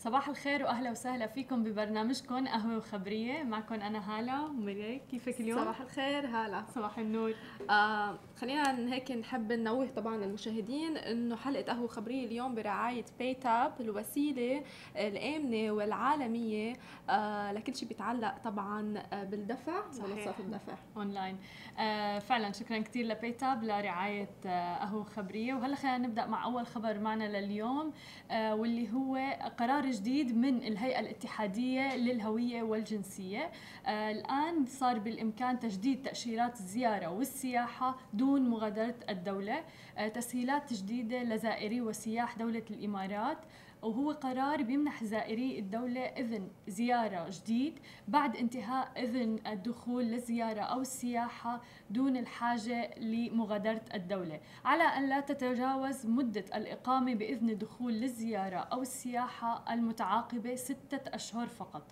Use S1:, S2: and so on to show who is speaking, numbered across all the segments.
S1: صباح الخير وأهلا وسهلا فيكم ببرنامجكم قهوة وخبرية. معكم أنا هالة ومري كيفك اليوم؟
S2: صباح الخير هالة
S1: صباح النور.
S2: آه خلينا هيك نحب ننوه طبعا المشاهدين إنه حلقة قهوة خبريه اليوم برعاية باي تاب الوسيله الآمنة والعالمية آه لكل شيء بيتعلق طبعا بالدفع منصات الدفع.
S1: أونلاين. آه فعلا شكرا كثير لباي تاب لرعاية آه قهوة خبريه وهلأ خلينا نبدأ مع أول خبر معنا لليوم آه واللي هو قرار جديد من الهيئة الاتحادية للهوية والجنسية. آه الآن صار بالإمكان تجديد تأشيرات الزيارة والسياحة دون مغادرة الدولة. آه تسهيلات جديدة لزائري وسياح دولة الإمارات. وهو قرار بيمنح زائري الدولة إذن زيارة جديد بعد انتهاء إذن الدخول للزيارة أو السياحة دون الحاجة لمغادرة الدولة. على أن لا تتجاوز مدة الإقامة بإذن الدخول للزيارة أو السياحة المتعاقبة ستة أشهر فقط.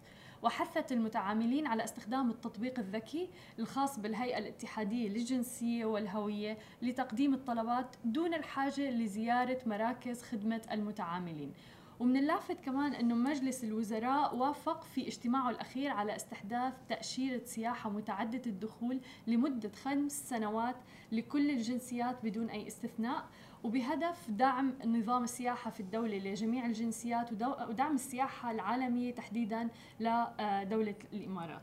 S1: وحثت المتعاملين على استخدام التطبيق الذكي الخاص بالهيئة الاتحادية للجنسية والهوية لتقديم الطلبات دون الحاجة لزيارة مراكز خدمة المتعاملين. ومن اللافت كمان إنه مجلس الوزراء وافق في اجتماعه الأخير على استحداث تأشيرة سياحة متعددة الدخول لمدة خمس سنوات لكل الجنسيات بدون أي استثناء وبهدف دعم نظام السياحة في الدولة لجميع الجنسيات ودعم السياحة العالمية تحديدا لدولة الإمارات.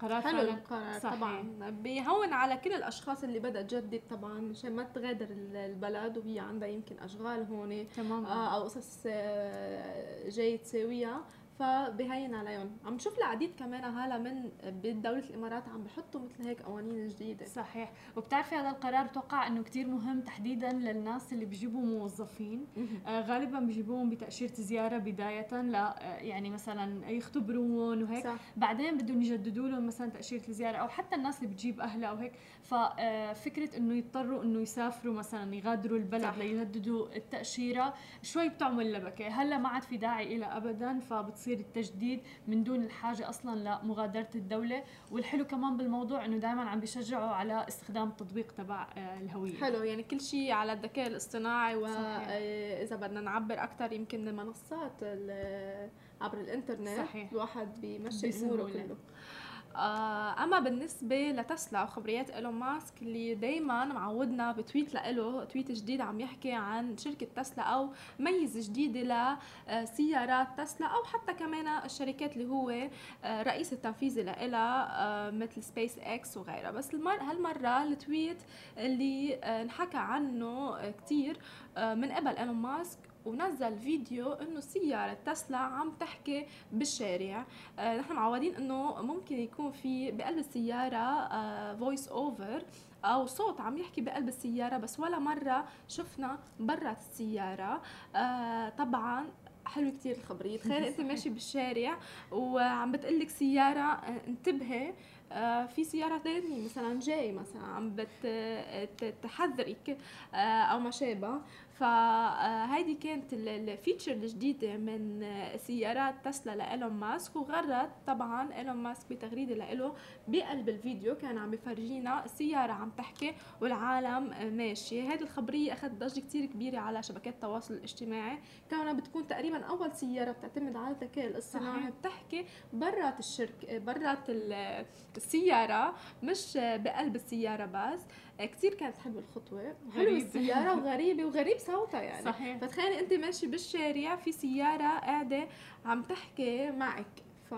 S2: قرار حلو القرار طبعا. بيهون على كل الأشخاص اللي بدها تجدد طبعا مشان ما تغادر البلد وهي عندها يمكن أشغال هون تمام آه أو قصص آه، جاي تساويها. فبهين عليهم. عم نشوف العديد كمان هلا من بدولة الإمارات عم بحطوا مثل هيك قوانين جديدة.
S1: صحيح. وبتعرفي هذا القرار بتوقع إنه كتير مهم تحديدا للناس اللي بيجيبوا موظفين. آه غالبا بيجيبوهم بتأشيرة زيارة بدايه لا آه يعني مثلا يختبروهم وهيك. صح. بعدين بدهم يجددوا لهم مثلا تأشيرة الزيارة أو حتى الناس اللي بتجيب أهلها وهيك ففكره آه، إنه يضطروا إنه يسافروا مثلا يغادروا البلد صح. ليجددوا التأشيرة شوي بتعمل لبكة. هلأ ما عاد في داعي لها ابدا فبتصير يصير التجديد من دون الحاجة أصلا لمغادرة الدولة. والحلو كمان بالموضوع إنه دائما عم بيشجعوا على استخدام التطبيق تبع آه، الهوية.
S2: حلو يعني كل شيء على الذكاء الاصطناعي واذا آه، بدنا نعبر أكثر يمكن المنصات عبر الإنترنت صحيح. الواحد بيمشي أموره كله. أما بالنسبة لتسلا وخبريات إيلون ماسك اللي دائما معودنا ب tweet له tweet جديد عم يحكي عن شركة تسلا أو ميزه جديدة لسيارات تسلا أو حتى كمان الشركات اللي هو آه، رئيس التنفيذي لها آه، مثل سبيس إكس وغيرها. بس المر هالمرة ال tweet اللي انحكى عنه كثير من قبل إيلون ماسك ونزل فيديو إنه سيارة تسلا عم تحكي بالشارع. آه نحن معودين إنه ممكن يكون في بقلب السيارة voice آه over أو صوت عم يحكي بقلب السيارة بس ولا مرة شفنا برا السيارة. آه طبعا حلو كتير الخبرية. تخيل أنت ماشي بالشارع وعم بتقلك سيارة آه، انتبهي آه، في سيارة ثانية مثلا جاي مثلا عم بتحذرك آه، أو ما شابه فهيدي كانت الفيتشر الجديدة من سيارات تسلا لإيلون ماسك وغرت طبعا إيلون ماسك بتغريدة لإله بقلب الفيديو. كان عم بفرجينا السيارة عم تحكي والعالم ماشية هذه الخبرية أخذت ضجة كتير كبيرة على شبكات التواصل الاجتماعي. كونها بتكون تقريبا أول سيارة بتعتمد على الذكاء الاصطناعي. بتحكي برات الشركة برات السيارة مش بقلب السيارة بس. كثير كانت حلوة الخطوة. حلوة السيارة وغريبة وغريب صوتها يعني. صحيح. فتخيلي أنت ماشي بالشارع في سيارة قاعدة عم تحكي معك. ف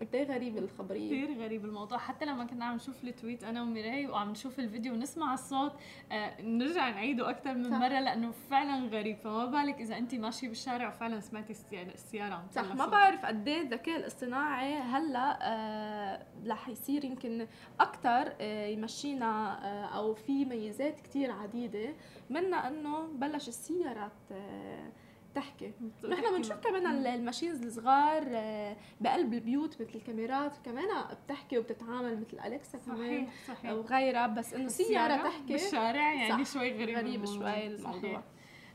S2: قد إيه غريب الخبرية.
S1: كثير غريب الموضوع. حتى لما كنا عم نشوف التويت أنا وميراي وعم نشوف الفيديو ونسمع الصوت آه نرجع نعيده أكثر من صح. مرة لأنه فعلا غريب. فما بالك إذا انت ماشي بالشارع وفعلا سمعتي السياره عم
S2: صح ما بعرف قد إيه الذكاء الاصطناعي هلأ آه رح يصير يمكن أكثر آه يمشينا آه أو في ميزات كثير عديدة. منها إنه بلش السيارات آه تحكي نحن بنشوف كمان الماشينز الصغار آه، بقلب البيوت مثل الكاميرات كمان بتحكي وبتتعامل مثل أليكسا كمان صحيح. صحيح وغيرها. بس إنه سياره تحكي.
S1: بالشارع؟ يعني شوي غريب
S2: غريب شوي الموضوع.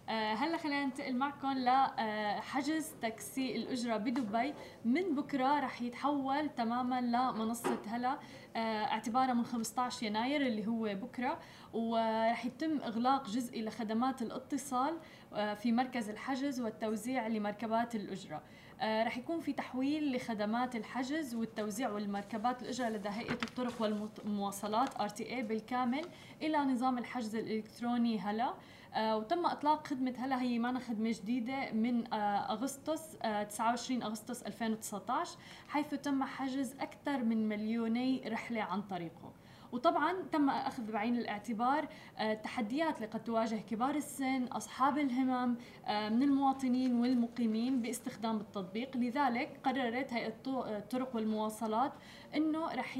S1: آه، هلأ خلينا ننتقل معكم لحجز تاكسي الأجرة بدبي. من بكرة رح يتحول تماما لمنصة هلأ. آه، اعتبارا من 15 يناير اللي هو بكرة ورح يتم إغلاق جزئي لخدمات الاتصال آه، في مركز الحجز والتوزيع لمركبات الأجرة. رح يكون في تحويل لخدمات الحجز والتوزيع والمركبات الأجرة لدى هيئة الطرق والمواصلات RTA بالكامل إلى نظام الحجز الإلكتروني هلا. آه، وتم إطلاق خدمة هلا هي معنا خدمة جديدة من آه، أغسطس 29 آه، أغسطس 2019 حيث تم حجز أكثر من مليوني رحلة عن طريقه. وطبعا تم أخذ بعين الاعتبار التحديات اللي قد تواجه كبار السن أصحاب الهمم من المواطنين والمقيمين باستخدام التطبيق. لذلك قررت هيئة الطرق والمواصلات إنه رح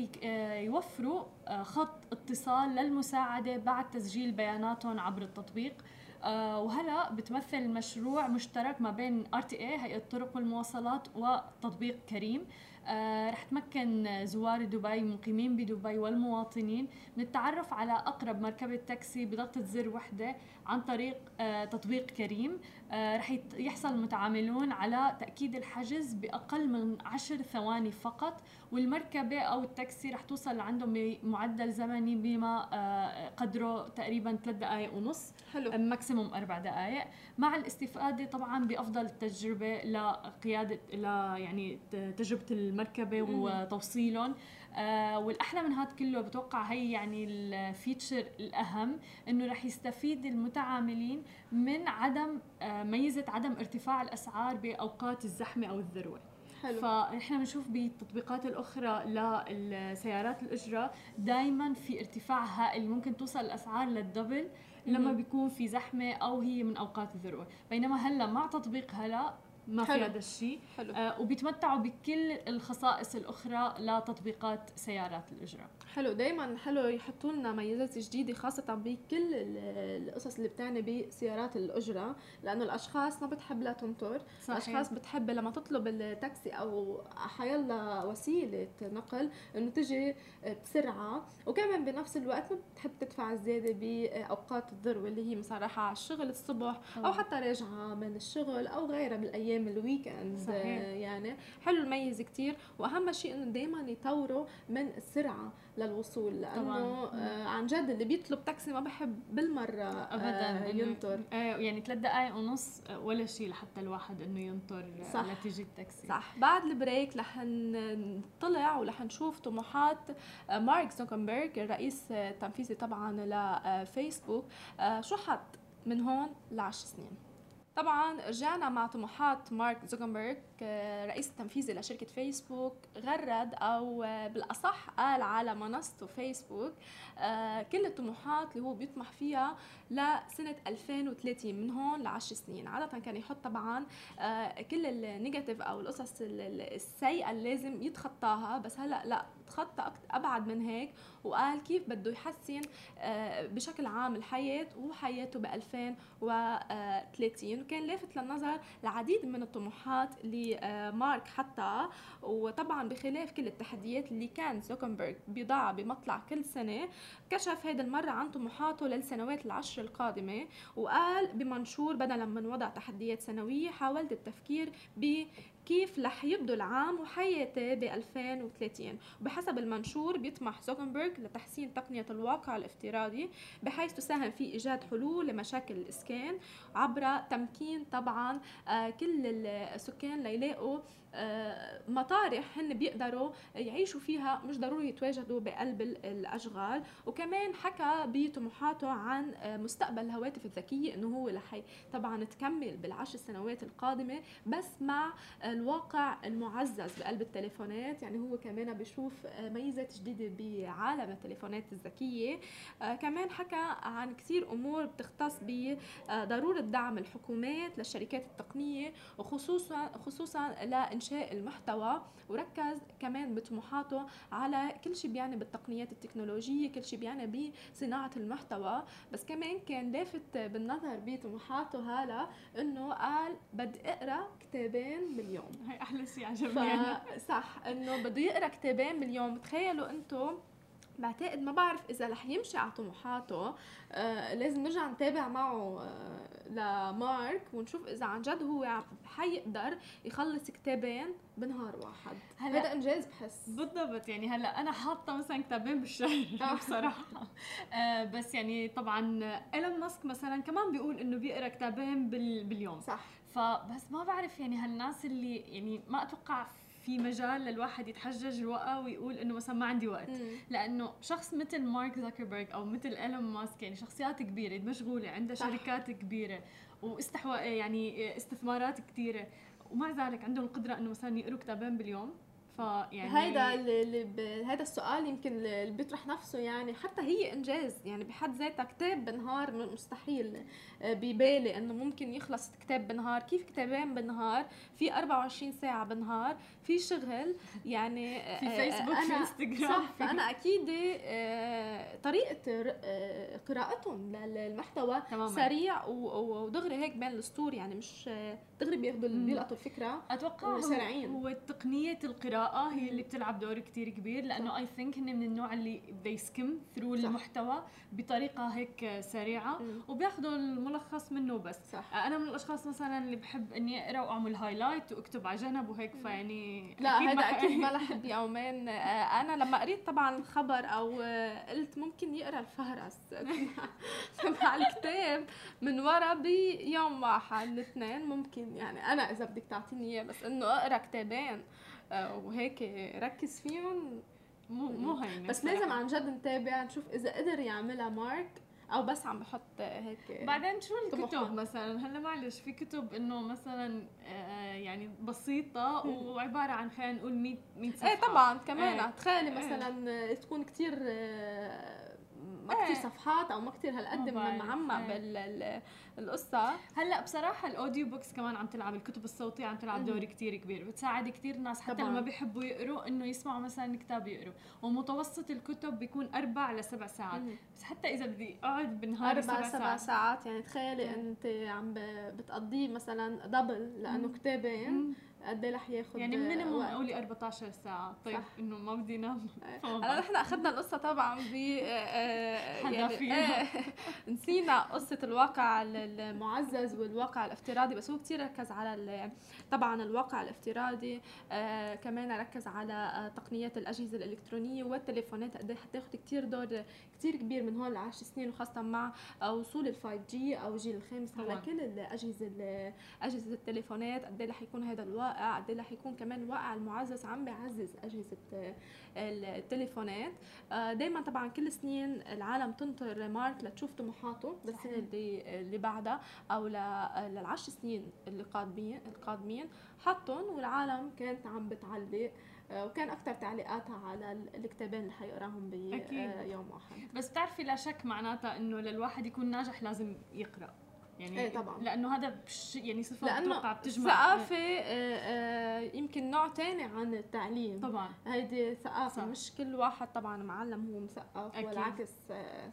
S1: يوفروا خط اتصال للمساعدة بعد تسجيل بياناتهم عبر التطبيق. آه، وهلا بتمثل مشروع مشترك ما بين تي اي هيئة الطرق والمواصلات وتطبيق كريم. آه، رح تمكن زوار دبي مقيمين بدبي والمواطنين. من التعرف على أقرب مركبة تاكسي بضغطة زر وحدة. عن طريق آه، تطبيق كريم. آه، رح يحصل المتعاملون على تأكيد الحجز بأقل من عشر ثواني فقط والمركبة أو التاكسي رح توصل لعندهم بمعدل زمني بما قدره تقريبا ثلاث دقائق ونص حلو. maximum أربع دقائق مع الاستفادة طبعا بأفضل تجربة لقيادة ل يعني تجربة المركبة وتوصيلهم. آه والأحلى من هذا كله بتوقع هي يعني ال feature الأهم إنه رح يستفيد المتعاملين من عدم آه ميزة عدم ارتفاع الأسعار بأوقات الزحمة أو الذروة. حلو. فإحنا بنشوف بالتطبيقات الأخرى للسيارات الأجرة دائما في ارتفاع هائل ممكن توصل الأسعار للدبل لما بيكون في زحمة أو هي من أوقات الذروة. بينما هلأ مع تطبيق هلأ ما في هذا الشيء. آه وبيتمتعوا بكل الخصائص الأخرى لتطبيقات سيارات الإجرة.
S2: حلو. دائما حلو يحطوا لنا ميزات جديدة خاصة بكل القصص اللي بتعني بسيارات الأجرة لأنه الأشخاص ما بتحب لا تنطر. صحيح. الأشخاص بتحب لما تطلب التاكسي أو أيا وسيلة نقل إنه تجي بسرعة. وكمان بنفس الوقت ما بتحب تدفع زيادة بأوقات الذروه اللي هي مثلا رايحة على الشغل الصبح أو حتى راجعة من الشغل أو غيرها بالايام ال weekend يعني حلو الميز كتير. وأهم شيء إنه دائما يطوروا من السرعة للوصول لأنه آه عن جد اللي بيطلب تاكسي ما بحب بالمرة آه، ابدا. آه ينطر.
S1: آه يعني ثلاث دقائق ونص آه، ولا شيء لحتى الواحد إنه ينطر صح. لتيجي التاكسي.
S2: صح. بعد ال break رح نطلع ورح نشوف طموحات آه، مارك زوكنبرغ الرئيس التنفيذي طبعا لفيسبوك. شو حط من هون لعشر سنين؟ طبعا رجعنا مع طموحات مارك زوكنبرغ رئيس التنفيذي لشركة فيسبوك غرد أو بالأصح قال على منصته فيسبوك آه، كل الطموحات اللي هو بيطمح فيها لسنة 2030 من هون لعشر سنين. عادة كان يحط طبعا آه، كل النيجاتيف أو القصص السيئة اللي لازم يتخطاها بس هلأ لأ تخطى أبعد من هيك وقال كيف بده يحسن آه، بشكل عام الحياة وحياته ب 2030 وكان لافت للنظر العديد من الطموحات اللي مارك حطها. وطبعا بخلاف كل التحديات اللي كان زوكنبرغ بيضعها بمطلع كل سنة كشف هيدا المرة عن طموحاته للسنوات العشر القادمة. وقال بمنشور بدلا من وضع تحديات سنوية حاولت التفكير ب كيف رح يبدو العام وحياتي ب 2030 وبحسب المنشور بيطمح زوكنبرغ لتحسين تقنية الواقع الافتراضي بحيث تساهم في إيجاد حلول لمشاكل الإسكان عبر تمكين طبعا آه، كل السكان ليلاقوا مطارح هن بيقدروا يعيشوا فيها مش ضروري يتواجدوا بقلب الأشغال. وكمان حكى بطموحاته عن آه، مستقبل الهواتف الذكية إنه هو رح طبعا تكمل بالعشر سنوات القادمة بس مع الواقع المعزز بقلب التليفونات. يعني هو كمان بيشوف آه، ميزات جديدة بعالم التليفونات الذكية. كمان حكى عن كثير أمور بتختص بضروره دعم الحكومات للشركات التقنية وخصوصا خصوصا انشاء المحتوى وركز كمان بطموحاته على كل شيء بيعني بالتقنيات التكنولوجية كل شيء بيعني بصناعة المحتوى. بس كمان كان لافت بالنظر بطموحاته هلا إنه قال بدي أقرأ كتابين باليوم.
S1: هي أحلى شيء عجبني.
S2: صح إنه بده يقرأ كتابين باليوم. تخيلوا أنتم بعتقد ما بعرف إذا رح يمشي على طموحاته. آه لازم نرجع نتابع معه آه لمارك ونشوف إذا عن جد هو حيقدر يخلص كتابين بنهار واحد. هذا إنجاز بحس.
S1: بالضبط يعني هلا أنا حاطة مثلا كتابين بالشهر آه. بصراحة. آه بس يعني طبعا إيلون ماسك مثلا كمان بيقول إنه بيقرأ كتابين باليوم.
S2: صح.
S1: فبس ما بعرف يعني هالناس اللي يعني ما أتوقع في مجال للواحد يتحجج الوقت ويقول إنه مثلا ما عندي وقت مم. لأنه شخص مثل مارك زكربرج أو مثل إيلون ماسك يعني شخصيات كبيرة مشغولة عنده صح. شركات كبيرة واستحوا يعني استثمارات كثيره ومع ذلك عندهم القدرة إنه مثلا يقروا كتابين باليوم فيعني
S2: هيدا اللي هذا السؤال يمكن اللي بيطرح نفسه يعني حتى هي إنجاز يعني بحد ذاتها كتاب بنهار مستحيل ببالي إنه ممكن يخلص كتاب بنهار كيف كتابين بالنهار؟ في 24 ساعة بالنهار. في شغل يعني
S1: آه، في فيسبوك في انستغرام
S2: صح فانا أكيد آه، طريقة قراءتهم للمحتوى تماما. سريع ودغري هيك بين السطور. يعني مش دغري بياخذوا بيلقطوا الفكرة
S1: أتوقع هو, هو تقنيه القراءة هي اللي بتلعب دور كتير كبير لأنه I think هن من النوع اللي they skim through المحتوى بطريقة هيك سريعة وبياخذوا الملخص منه بس.
S2: صح.
S1: أنا من الأشخاص مثلا اللي بحب إني أقرأ وأعمل highlight وأكتب على جنب وهيك فيعني
S2: لا أكيد هذا أكيد ما رح بيومين أنا لما قريت طبعا الخبر أو قلت ممكن يقرأ الفهرس. تبع الكتاب من ورا بيوم واحد الاثنين ممكن يعني أنا إذا بدك تعطيني إياه بس إنه أقرأ كتابين آه، وهيك ركز فيهم
S1: مو مو هينة
S2: بس لازم عن جد نتابع نشوف إذا قدر يعملها مارك أو بس عم بحط هيك
S1: بعدين شو الكتب مثلا هلأ معلش في كتب إنه مثلا آه، يعني بسيطة وعبارة عن خلينا نقول 100 100 صفحة
S2: إيه طبعا كمان إيه. تخيلي إيه. مثلا إيه. تكون كثير آه، ما كثير إيه. صفحات أو ما كثير هالقد من معمق إيه. القصة.
S1: هلأ بصراحة ال audio books كمان عم تلعب الكتب الصوتية عم تلعب دور كتير كبير بتساعد كتير ناس حتى لما بيحبوا يقروا إنه يسمعوا مثلا كتاب يقروا. ومتوسط الكتب بيكون أربع لسبع ساعات. مم. بس حتى إذا بدي أقعد بالنهار
S2: أربع سبع ساعات, ساعات يعني تخيلي. أنت عم بتقضيه مثلا double لأنه كتابين. قد إيه رح ياخذ
S1: يعني minimum قولي 14 ساعة. طيب إنه ما بدي نام.
S2: هلا نحن أخذنا القصة طبعا ب آه، آه، يعني آه، نسينا قصة الواقع المعزز والواقع الافتراضي بس هو كثير ركز على طبعا الواقع الافتراضي آه كمان ركز على آه تقنيات الأجهزة الإلكترونية والتليفونات قد إيه حتاخذ كثير دور كثير كبير من هون لعشر سنين وخاصة مع وصول ال 5G أو الجيل الخامس. على كل الأجهزة أجهزة التليفونات قد إيه رح يكون هذا الواقع قد إيه رح يكون كمان الواقع المعزز عم بيعزز أجهزة التليفونات. آه دائما طبعا كل سنين العالم تنطر مارك لتشوف طموحاته. بالسنه اللي اللي بعدها أو للعشر سنين اللي قادمين القادمين حطهم والعالم كانت عم بتعلق آه، وكان أكثر تعليقاتها على الكتابين اللي حيقراهم بيوم واحد.
S1: بس بتعرفي لا شك معناتها إنه للواحد يكون ناجح لازم يقرأ.
S2: يعني إيه طبعا.
S1: لأنه هذا بش يعني صفة
S2: لأنه بتجمع. ثقافة آه، آه، يمكن نوع تاني عن التعليم.
S1: طبعا.
S2: هيدي ثقافة مش كل واحد طبعا معلم هو مثقف والعكس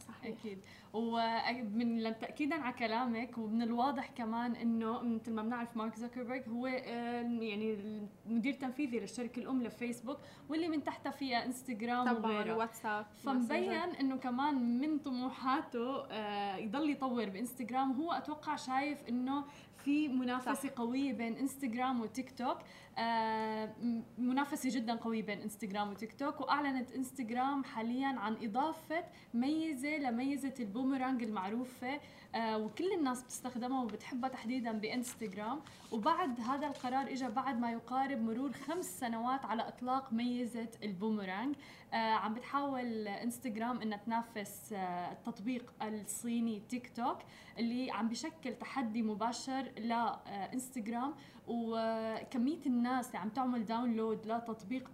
S2: صحيح.
S1: أكيد. ومن تاكيدا على كلامك ومن الواضح كمان إنه مثل ما بنعرف مارك زكربرج هو يعني المدير التنفيذي للشركة الأم لفيسبوك واللي من تحتها فيها انستغرام
S2: طبعا واتساب
S1: فمبين إنه كمان من طموحاته آه، يضل يطور بإنستغرام. هو أتوقع شايف إنه في منافسة صح. قوية بين انستغرام وتيك توك آه منافسة جدا قوية بين انستغرام وتيك توك وأعلنت انستغرام حاليا عن إضافة ميزة لميزة البومرانج المعروفة. آه وكل الناس بتستخدمها وبتحبها تحديدا بإنستغرام. وبعد هذا القرار اجى بعد ما يقارب مرور خمس سنوات على إطلاق ميزة البومرانج. آه عم بتحاول إنستغرام إنها تنافس آه التطبيق الصيني تيك توك اللي عم بشكل تحدي مباشر لانستغرام وكمية الناس اللي عم تعمل download لتطبيق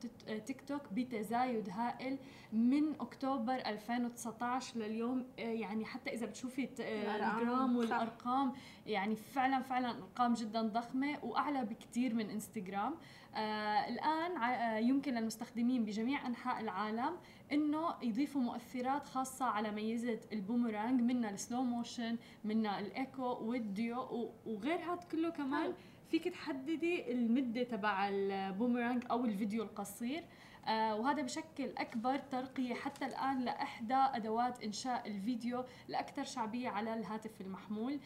S1: تيك توك بتزايد هائل من أكتوبر 2019 لليوم. آه، يعني حتى إذا بتشوفي الأرام والأرقام يعني فعلا فعلا أرقام جدا ضخمة وأعلى بكثير من انستغرام آه الآن آه يمكن للمستخدمين بجميع أنحاء العالم إنه يضيفوا مؤثرات خاصة على ميزة البومرانج منها ال slow motion منها ال echo وال duo وغير هذا كله كمان فيك تحددي المدة تبع البومرانج أو الفيديو القصير. آه وهذا بشكل أكبر ترقية حتى الآن لأحدى أدوات إنشاء الفيديو الاكثر شعبية على الهاتف المحمول.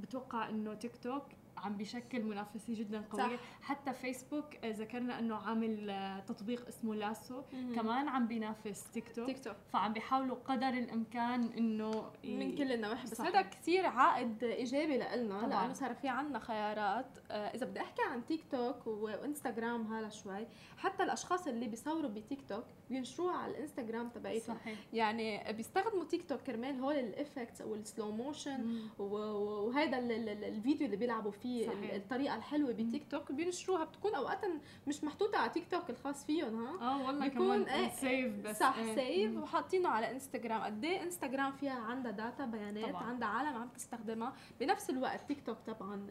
S1: بتوقع إنه تيك توك عم بيشكل منافسة جدا قوية. صح. حتى فيسبوك آه، ذكرنا إنه عامل آه، تطبيق اسمه لاسو. مم. كمان عم بينافس تيك توك. تيك توك. فعم بيحاولوا قدر الإمكان إنه
S2: ي... من كل النواحي. بس هذا كثير عائد إيجابي لنا لأنه صار في عنا خيارات. آه، إذا بدي أحكي عن تيك توك وإنستغرام هلا شوي حتى الأشخاص اللي بيصوروا بتيك توك بينشروها على الإنستغرام تبعيتهم. يعني بيستخدموا تيك توك كرمال هول ال effects أو ال slow motion وهذا الفيديو اللي بيلعبوا فيه. صحيح. الطريقة الحلوة بتيك توك بينشروها بتكون اوقات مش محطوطة على تيك توك الخاص فيهم ها؟
S1: آه والله كمان إيه save
S2: بس صح إيه. save وحاطينه على إنستغرام. قد إيه إنستغرام فيها عندها data بيانات طبعا. عندها عالم عم تستخدمها. بنفس الوقت تيك توك طبعا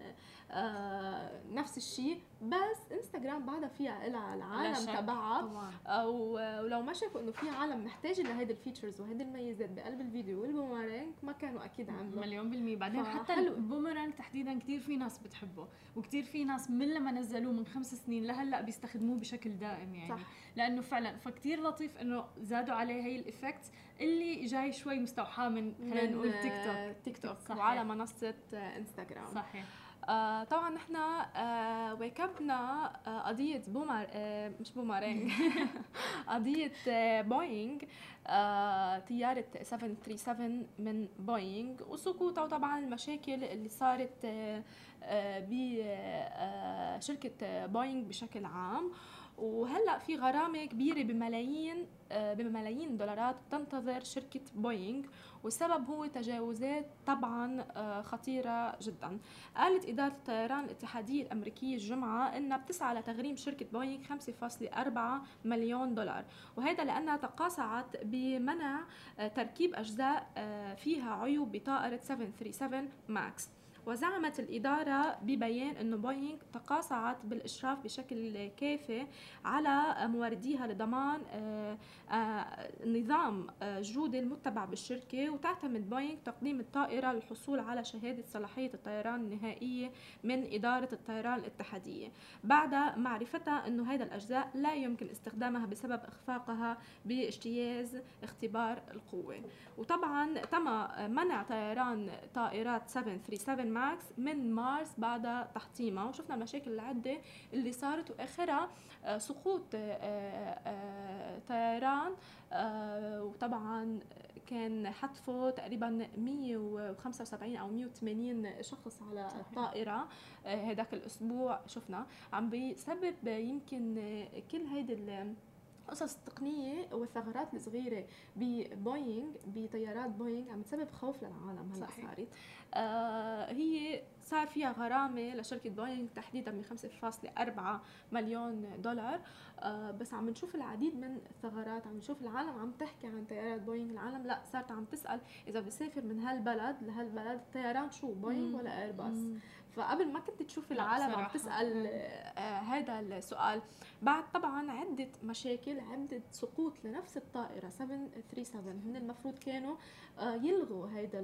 S2: آه نفس الشيء. بس إنستغرام بعدها فيها لها العالم تبعها. ولو ما شافوا إنه في عالم محتاجه لهيدي ال features وهيدي الميزات بقلب الفيديو والبومرانج ما كانوا أكيد عملوا
S1: مليون بالمية. بعدين حتى البومرانج تحديدا كثير في ناس بتحبه. وكثير في ناس من لما نزلوه من خمس سنين لهلأ بيستخدموه بشكل دائم يعني. صح. لأنه فعلا فكتير لطيف إنه زادوا عليه هي ال effects اللي جاي شوي مستوحاة من خلينا نقول تيك توك
S2: تيك توك وعلى منصة انستغرام صحيح. آه طبعا نحن آه واكبنا آه قضية بومر آه مش بومرينج قضية آه بوينغ آه طيارة 737 من بوينغ وسقوطها وطبعا المشاكل اللي صارت آه آه بشركة آه بوينغ بشكل عام. وهلأ في غرامة كبيرة بملايين آه، بملايين دولارات تنتظر شركة بوينغ والسبب هو تجاوزات طبعا آه، خطيرة جدا. قالت إدارة الطيران الاتحادية الأمريكية الجمعة إنها بتسعى لتغريم شركة بوينغ 5.4 مليون دولار. وهذا لأنها تقاعست بمنع آه، تركيب أجزاء فيها عيوب بطائرة 737 ماكس. وزعمت الإدارة ببيان أن بوينغ تقاعست بالإشراف بشكل كافي على مورديها لضمان آه، آه، نظام آه، جودة المتبع بالشركة وتعتمد بوينغ تقديم الطائرة للحصول على شهادة صلاحية الطيران النهائية من إدارة الطيران الاتحادية. بعد معرفتها أنه هذا الأجزاء لا يمكن استخدامها بسبب إخفاقها باجتياز اختبار القوة. وطبعا تم منع طيران طائرات 737 ماكس من مارس بعد تحطيمها وشفنا المشاكل العدة اللي صارت وآخرها آه، سقوط آه، آه، طيران وطبعا كان حتفه تقريبا 175 أو 180 شخص على صحيح. الطائرة هذاك الأسبوع شفنا عم بيسبب يمكن كل هيدي قصص التقنية والثغرات الصغيرة ببوينغ بطيارات بوينغ عم تسبب خوف للعالم هلأ صارت. آه هي صار فيها غرامة لشركة بوينغ تحديدا من 5.4 مليون دولار. آه بس عم نشوف العديد من الثغرات عم نشوف العالم عم تحكي عن طيارات بوينغ العالم لأ صارت عم تسأل إذا بسافر من هالبلد لهالبلد الطيران شو بوينغ ولا ايرباص فقبل ما كنت تشوف العالم عم تسأل آه هذا السؤال بعد طبعا عدة مشاكل عدة سقوط لنفس الطائرة 737 هن المفروض كانوا آه يلغوا هذا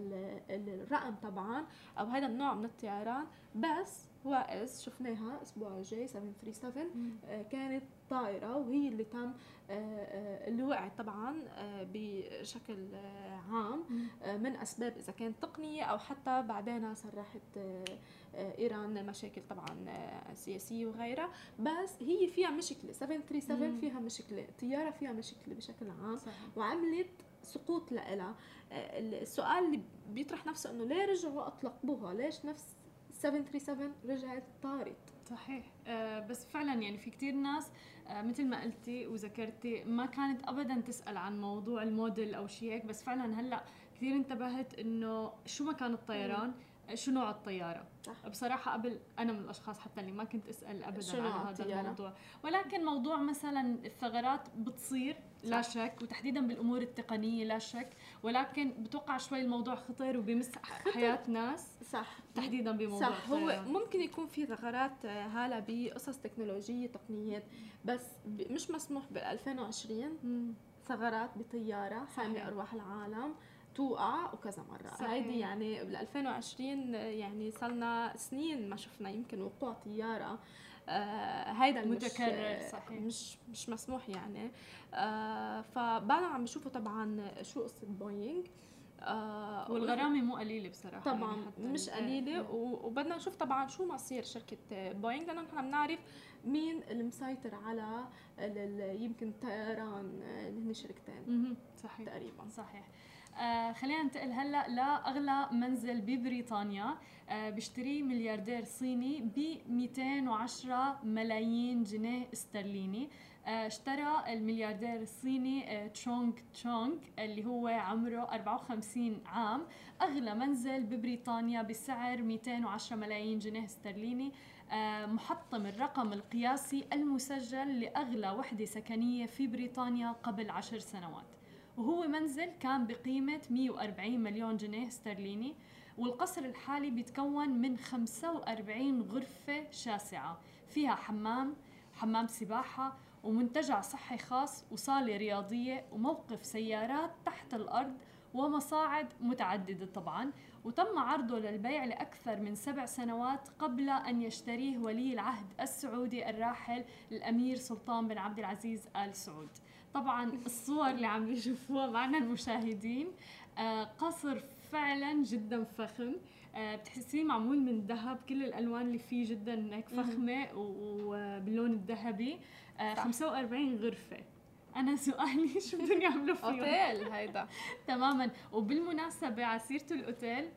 S2: الرقم طبعا أو هذا النوع من الطيران. بس واس شفناها الأسبوع الجاي 737 آه كانت طائرة وهي اللي تم آه، آه، اللي وقعت طبعا آه، بشكل عام. من أسباب إذا كانت تقنية أو حتى بعدين صرحت إيران مشاكل طبعا سياسية وغيرها. بس هي فيها مشكلة 737 فيها مشكلة الطيارة فيها مشكلة بشكل عام صحيح. وعملت سقوط لها. السؤال اللي بيطرح نفسه إنه ليه رجعوا أطلقوها؟ ليش نفس 737 رجعت طارت.
S1: صحيح. آه بس فعلا يعني في كتير ناس آه مثل ما قلتي وذكرتي ما كانت ابدا تسأل عن موضوع الموديل أو شيء هيك بس فعلا هلأ كثير انتبهت إنه شو مكان الطيران شو نوع الطيارة. صح. بصراحة قبل أنا من الأشخاص حتى اللي ما كنت أسأل أبدا عن هذا الطيارة. الموضوع. ولكن موضوع مثلا الثغرات بتصير. لا شك وتحديدا بالأمور التقنية لا شك ولكن بتوقع شوي الموضوع خطر وبيمس حياة ناس.
S2: صح.
S1: تحديدا بموضوع
S2: صح. هو ممكن يكون في ثغرات آه، هلا بقصص تكنولوجية تقنيات بس مش مسموح بال 2020 ثغرات بطيارة حاملة أرواح العالم توقع وكذا مرة. هيدي يعني بال 2020 يعني صلنا سنين ما شفنا يمكن وقوع طيارة. هيدا متكرر صحيح. مش مش مسموح يعني. فبعدهم عم بيشوفوا طبعا شو قصة بوينغ
S1: آه والغرامة مو قليلة بصراحة
S2: طبعا يعني مش قليلة وبدنا نشوف طبعا شو مصير شركة بوينغ لأنه نحن بنعرف مين المسيطر على يمكن الطيران اللي هن شركتين.
S1: صحيح. تقريبا. صحيح. آه خلينا ننتقل هلا لأغلى منزل ببريطانيا آه بيشتريه ملياردير صيني ب 210 ملايين جنيه استرليني. آه، اشترى الملياردير الصيني آه، تشونغ تشونغ اللي هو عمره 54 عام. أغلى منزل ببريطانيا بسعر 210 ملايين جنيه استرليني. آه، محطم الرقم القياسي المسجل لأغلى وحدة سكنية في بريطانيا قبل عشر سنوات. وهو منزل كان بقيمة 140 مليون جنيه استرليني والقصر الحالي بيتكون من 45 غرفة شاسعة. فيها حمام حمام سباحة ومنتجع صحي خاص وصالة رياضية وموقف سيارات تحت الأرض ومصاعد متعددة طبعا. وتم عرضه للبيع لأكثر من سبع سنوات قبل أن يشتريه ولي العهد السعودي الراحل الأمير سلطان بن عبد العزيز آل سعود. طبعا الصور اللي عم يشوفوها معنا المشاهدين آه، قصر فعلا جدا فخم. آه، بتحسيه معمول من ذهب كل الألوان اللي فيه جدا هيك فخمة وباللون الذهبي. 45 آه، غرفة. أنا سؤالي شو بدهم يعملوا فيهم؟
S2: أوتيل هيدا.
S1: تماما. وبالمناسبة على سيره الأوتيل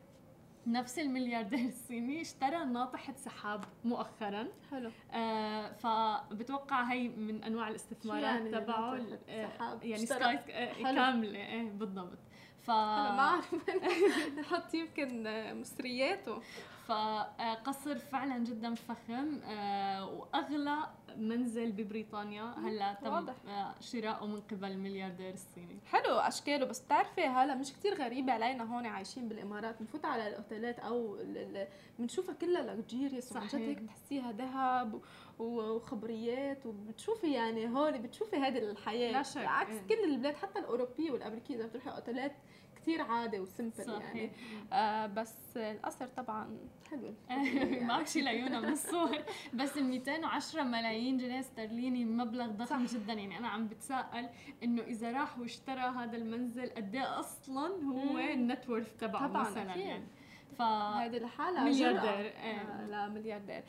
S1: نفس الملياردير الصيني اشترى ناطحة سحاب مؤخرا.
S2: حلو.
S1: آه فبتوقع هي من أنواع الاستثمارات يعني تبعه؟
S2: آه
S1: يعني سكاي آه كاملة. إيه بالضبط.
S2: ف ما أعرف. نحط يمكن مصرياته.
S1: فقصر فعلا جدا فخم آه، وأغلى منزل ببريطانيا هلا تم شراؤه من قبل الملياردير الصيني.
S2: حلو أشكاله. بس بتعرفي هلا مش كتير غريبة علينا هون عايشين بالإمارات. بنفوت على الأوتيلات أو بنشوفها كلها لكجيريس وعن جد هيك بتحسيها ذهب وخبريات. وبتشوفي يعني هون بتشوفي هذه الحياة. لا شك. عكس إيه. كل البلاد حتى الأوروبية والأمريكية. إذا بتروحي أوتيلات كثير عادي وسمبل يعني. آه بس القصر طبعا حلو.
S1: معك شيء لعيونها من الصور. بس ال 210 ملايين جنيه استرليني مبلغ ضخم صح. جدا. يعني أنا عم بتساءل إنه إذا راح واشترى هذا المنزل قد إيه أصلا هو النت وورث تبعه طبعا مثلا أكيد. يعني
S2: ف هذه الحالة ملياردير إيه. آه لا ملياردير.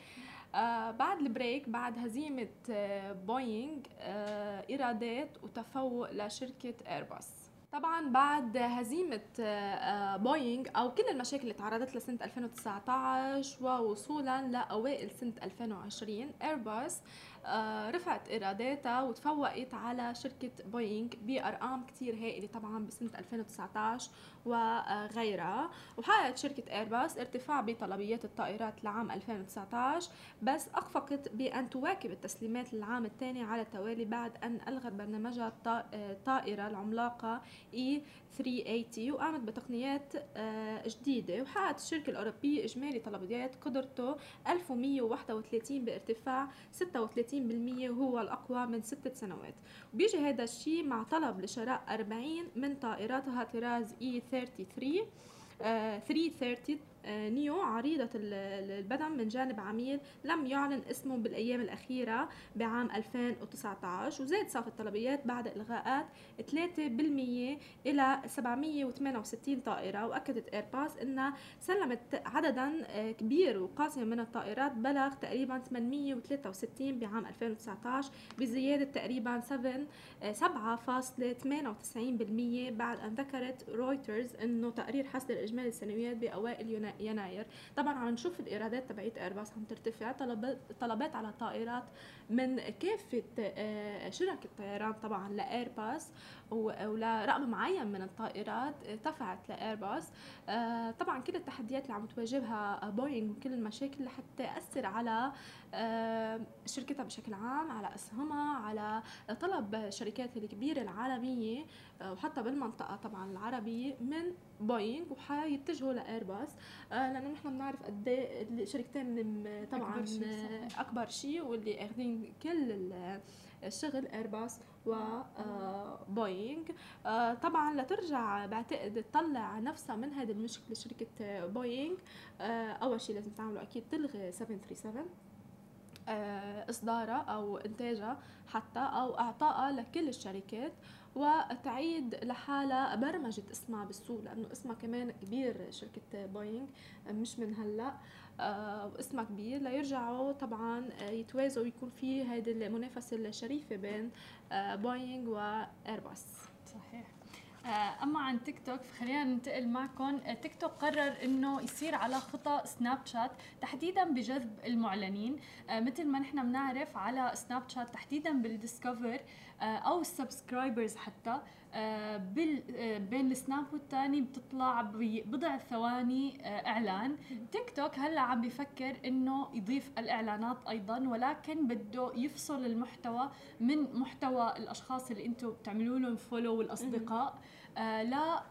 S2: آه بعد ال break بعد هزيمة آه بوينغ آه إيرادات وتفوق لشركة إيرباص طبعا بعد هزيمة آه، بوينغ أو كل المشاكل اللي تعرضت لها سنة 2019 ووصولا لأوائل سنة 2020 إيرباص آه، رفعت إيراداتها وتفوقت على شركة بوينغ بأرقام كتير هائلة طبعا بسنة 2019 وغيرها. وحققت شركة ايرباص ارتفاع بطلبيات الطائرات لعام 2019 بس أخفقت بأن تواكب التسليمات للعام الثاني على التوالي بعد أن ألغت برنامجها الطائرة العملاقة E 380 وقامت بتقنيات آه، جديدة. وحققت الشركة الأوروبية إجمالي طلبيات قدرته 1131 بارتفاع 36% وهو الأقوى من ستة سنوات. وبيجي هذا الشيء مع طلب لشراء 40 من طائراتها طراز 33 uh, 330 نيو عريضة البدن من جانب عميل لم يعلن اسمه بالأيام الأخيرة بعام 2019 وزاد صافي الطلبيات بعد إلغاءات 3% إلى 768 طائرة. وأكدت إيرباص أنها سلمت عددا آه، كبير وقاسم من الطائرات بلغ تقريبا 863 بعام 2019 بزيادة تقريبا 7.98% آه، بعد أن ذكرت رويترز أنه تقرير حصر الإجمالي السنويات بأوائل يناير. طبعا عم نشوف الإيرادات تبعت ايرباص عم ترتفع طلبات على طائرات من كافة آه، شركة الطيران طبعا لايرباص ولرقم معين من الطائرات ارتفعت لايرباص آه، طبعا كل التحديات اللي عم تواجهها بوينغ وكل المشاكل اللي حتى تأثر على آه، شركتها بشكل عام على أسهمها على طلب شركات الكبيرة العالمية وحتى بالمنطقة طبعا العربية من بوينغ وحيتجهوا لايرباص لأنه نحن بنعرف قد إيه الشركتين طبعا أكبر شيء واللي أخذين كل الشغل ايرباص وبوينغ آه، آه، طبعا لترجع بعتقد تطلع نفسها من هذه المشكلة شركة بوينغ آه، أول شيء لازم تعمله أكيد تلغي 737 إصدارها أو إنتاجها حتى أو إعطائها لكل الشركات. وتعيد لحالها برمجة اسمها بالسوق لأنه اسمها كمان كبير شركة بوينغ مش من هلأ. آه، واسمها كبير. ليرجعوا طبعا يتوازوا ويكون في هيدي المنافسة الشريفة بين آه، بوينغ وإيرباص
S1: صحيح. آه، أما عن تيك توك فخلينا ننتقل معكم. آه، تيك توك قرر إنه يصير على خطى سناب شات تحديدا بجذب المعلنين. آه، مثل ما نحن بنعرف على سناب شات تحديدا بال Discover أو ال subscribers حتى. بين السناب والثاني بتطلع ببضع ثواني إعلان. تيك توك هلأ عم بفكر إنه يضيف الإعلانات أيضا ولكن بده يفصل المحتوى من محتوى الأشخاص اللي أنتم بتعملوا لهم follow والأصدقاء. آه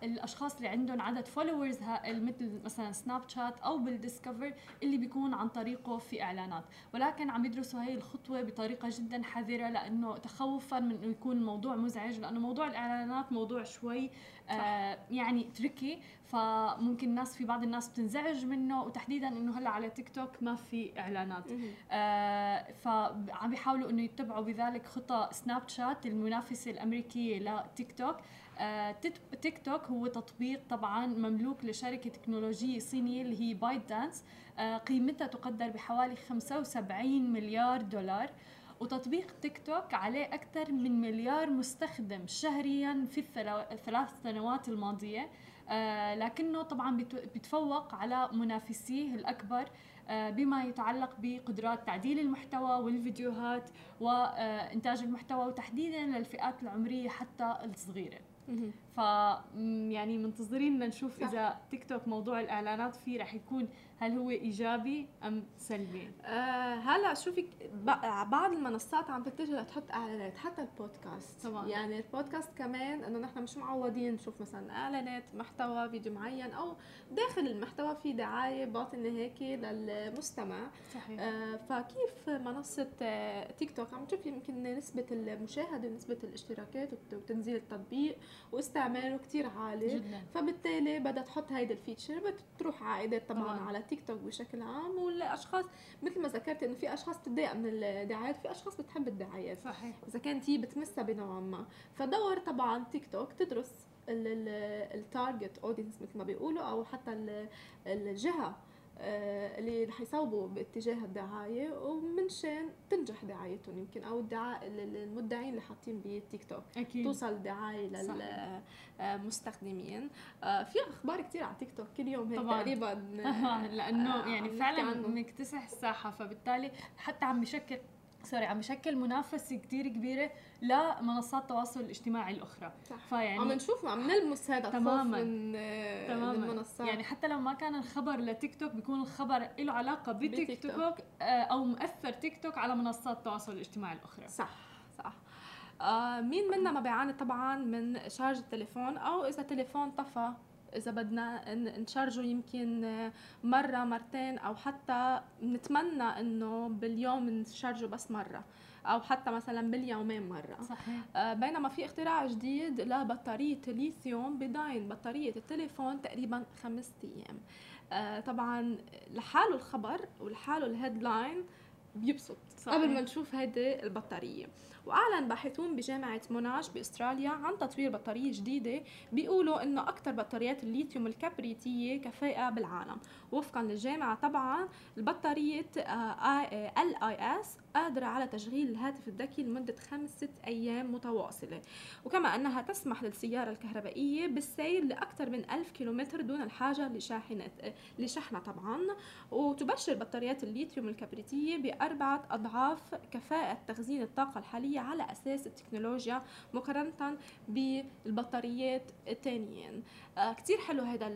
S1: للاشخاص اللي عندهم عدد followers مثل مثلا سناب شات أو بال Discover اللي بيكون عن طريقه في إعلانات. ولكن عم يدرسوا هي الخطوة بطريقة جدا حذرة لأنه تخوفا من إنه يكون الموضوع مزعج لأنه موضوع الإعلانات موضوع شوي آه يعني tricky فممكن الناس في بعض الناس بتنزعج منه وتحديدا إنه هلأ على تيك توك ما في إعلانات. آه فعم بيحاولوا إنه يتبعوا بذلك خطى سناب شات المنافسة الأمريكية لتيك توك آه تيك توك هو تطبيق طبعا مملوك لشركة تكنولوجية صينية اللي هي بايت دانس آه قيمتها تقدر بحوالي 75 مليار دولار. وتطبيق تيك توك عليه أكثر من مليار مستخدم شهريا في الثلاث سنوات الماضية. آه لكنه طبعا بيتفوق على منافسيه الأكبر آه بما يتعلق بقدرات تعديل المحتوى والفيديوهات وإنتاج المحتوى وتحديدا للفئات العمرية حتى الصغيرة. Mm-hmm. ف يعني منتظرين نشوف إذا تيك توك موضوع الإعلانات فيه رح يكون هل هو إيجابي أم سلبي؟
S2: آه هلأ شوفي بعض المنصات عم تتجه لتحط إعلانات حتى البودكاست. طبعا. يعني البودكاست كمان إنه نحن مش معودين نشوف مثلا إعلانات محتوى فيديو معين أو داخل المحتوى في دعاية باطنة هيك للمستمع. صحيح. آه فكيف منصة آه، تيك توك عم تشوفي يمكن نسبة المشاهدة ونسبة الاشتراكات وتنزيل التطبيق واستعماله كتير عالي. جدا. فبالتالي بدها تحط هيدا الفيتشر بتروح عائدات طبعا, طبعا. على تيك توك بشكل عام. والأشخاص مثل ما ذكرت إنه في أشخاص بتضايق من الدعايات في أشخاص بتحب الدعايات صحيح. إذا كانت هي بتمسها بنوعا ما. فدور طبعا تيك توك تدرس ال target audience مثل ما بيقولوا أو حتى الجهة. اللي رح يصوبوا باتجاه الدعاية ومنشان تنجح دعايتهم. يمكن أو الدعاء المعلنين اللي حاطين بتيك توك أكيد. توصل الدعايه للمستخدمين آه، في أخبار كثير على تيك توك كل يوم هيك تقريبا.
S1: لأنه آه، يعني فعلا مكتسح الساحة فبالتالي حتى عم بشكل sorry عم بشكل منافسه كتير كبيرة لمنصات التواصل الاجتماعي الأخرى.
S2: صح. فيعني عم نشوف عم نلمس هذا تماما. من
S1: تماما. المنصات. يعني حتى لو ما كان الخبر لتيك توك بيكون الخبر له علاقة بتيك توك آه، أو مؤثر تيك توك على منصات التواصل الاجتماعي الأخرى.
S2: صح صح. آه مين منا ما بيعاني طبعا من شارج التليفون أو إذا تليفون طفى؟ إذا بدنا نشارجه يمكن مرة مرتين أو حتى نتمنى إنه باليوم نشارجه بس مرة أو حتى مثلا باليومين مرة صحيح. آه بينما في اختراع جديد لبطاريه ليثيوم بضاين بطارية التليفون تقريبا خمس أيام آه طبعا لحاله الخبر ولحاله ال headline بيبسط صحيح. قبل ما نشوف هيدي البطارية وأعلن باحثون بجامعة موناش بأستراليا عن تطوير بطارية جديدة بيقولوا إنه أكثر بطاريات الليثيوم الكبريتية كفاءه بالعالم. وفقا للجامعة طبعا البطاريه ال اي اس قادرة على تشغيل الهاتف الذكي لمدة خمس ست أيام متواصلة. وكما أنها تسمح للسيارة الكهربائية بالسير لأكثر من ألف كيلومتر دون الحاجة لشاحنة لشحنة طبعا. وتبشر بطاريات الليثيوم الكبريتية بأربعة أضعاف كفاءة تخزين الطاقة على أساس التكنولوجيا مقارنة بالبطاريات الثانيين آه كتير حلو هذا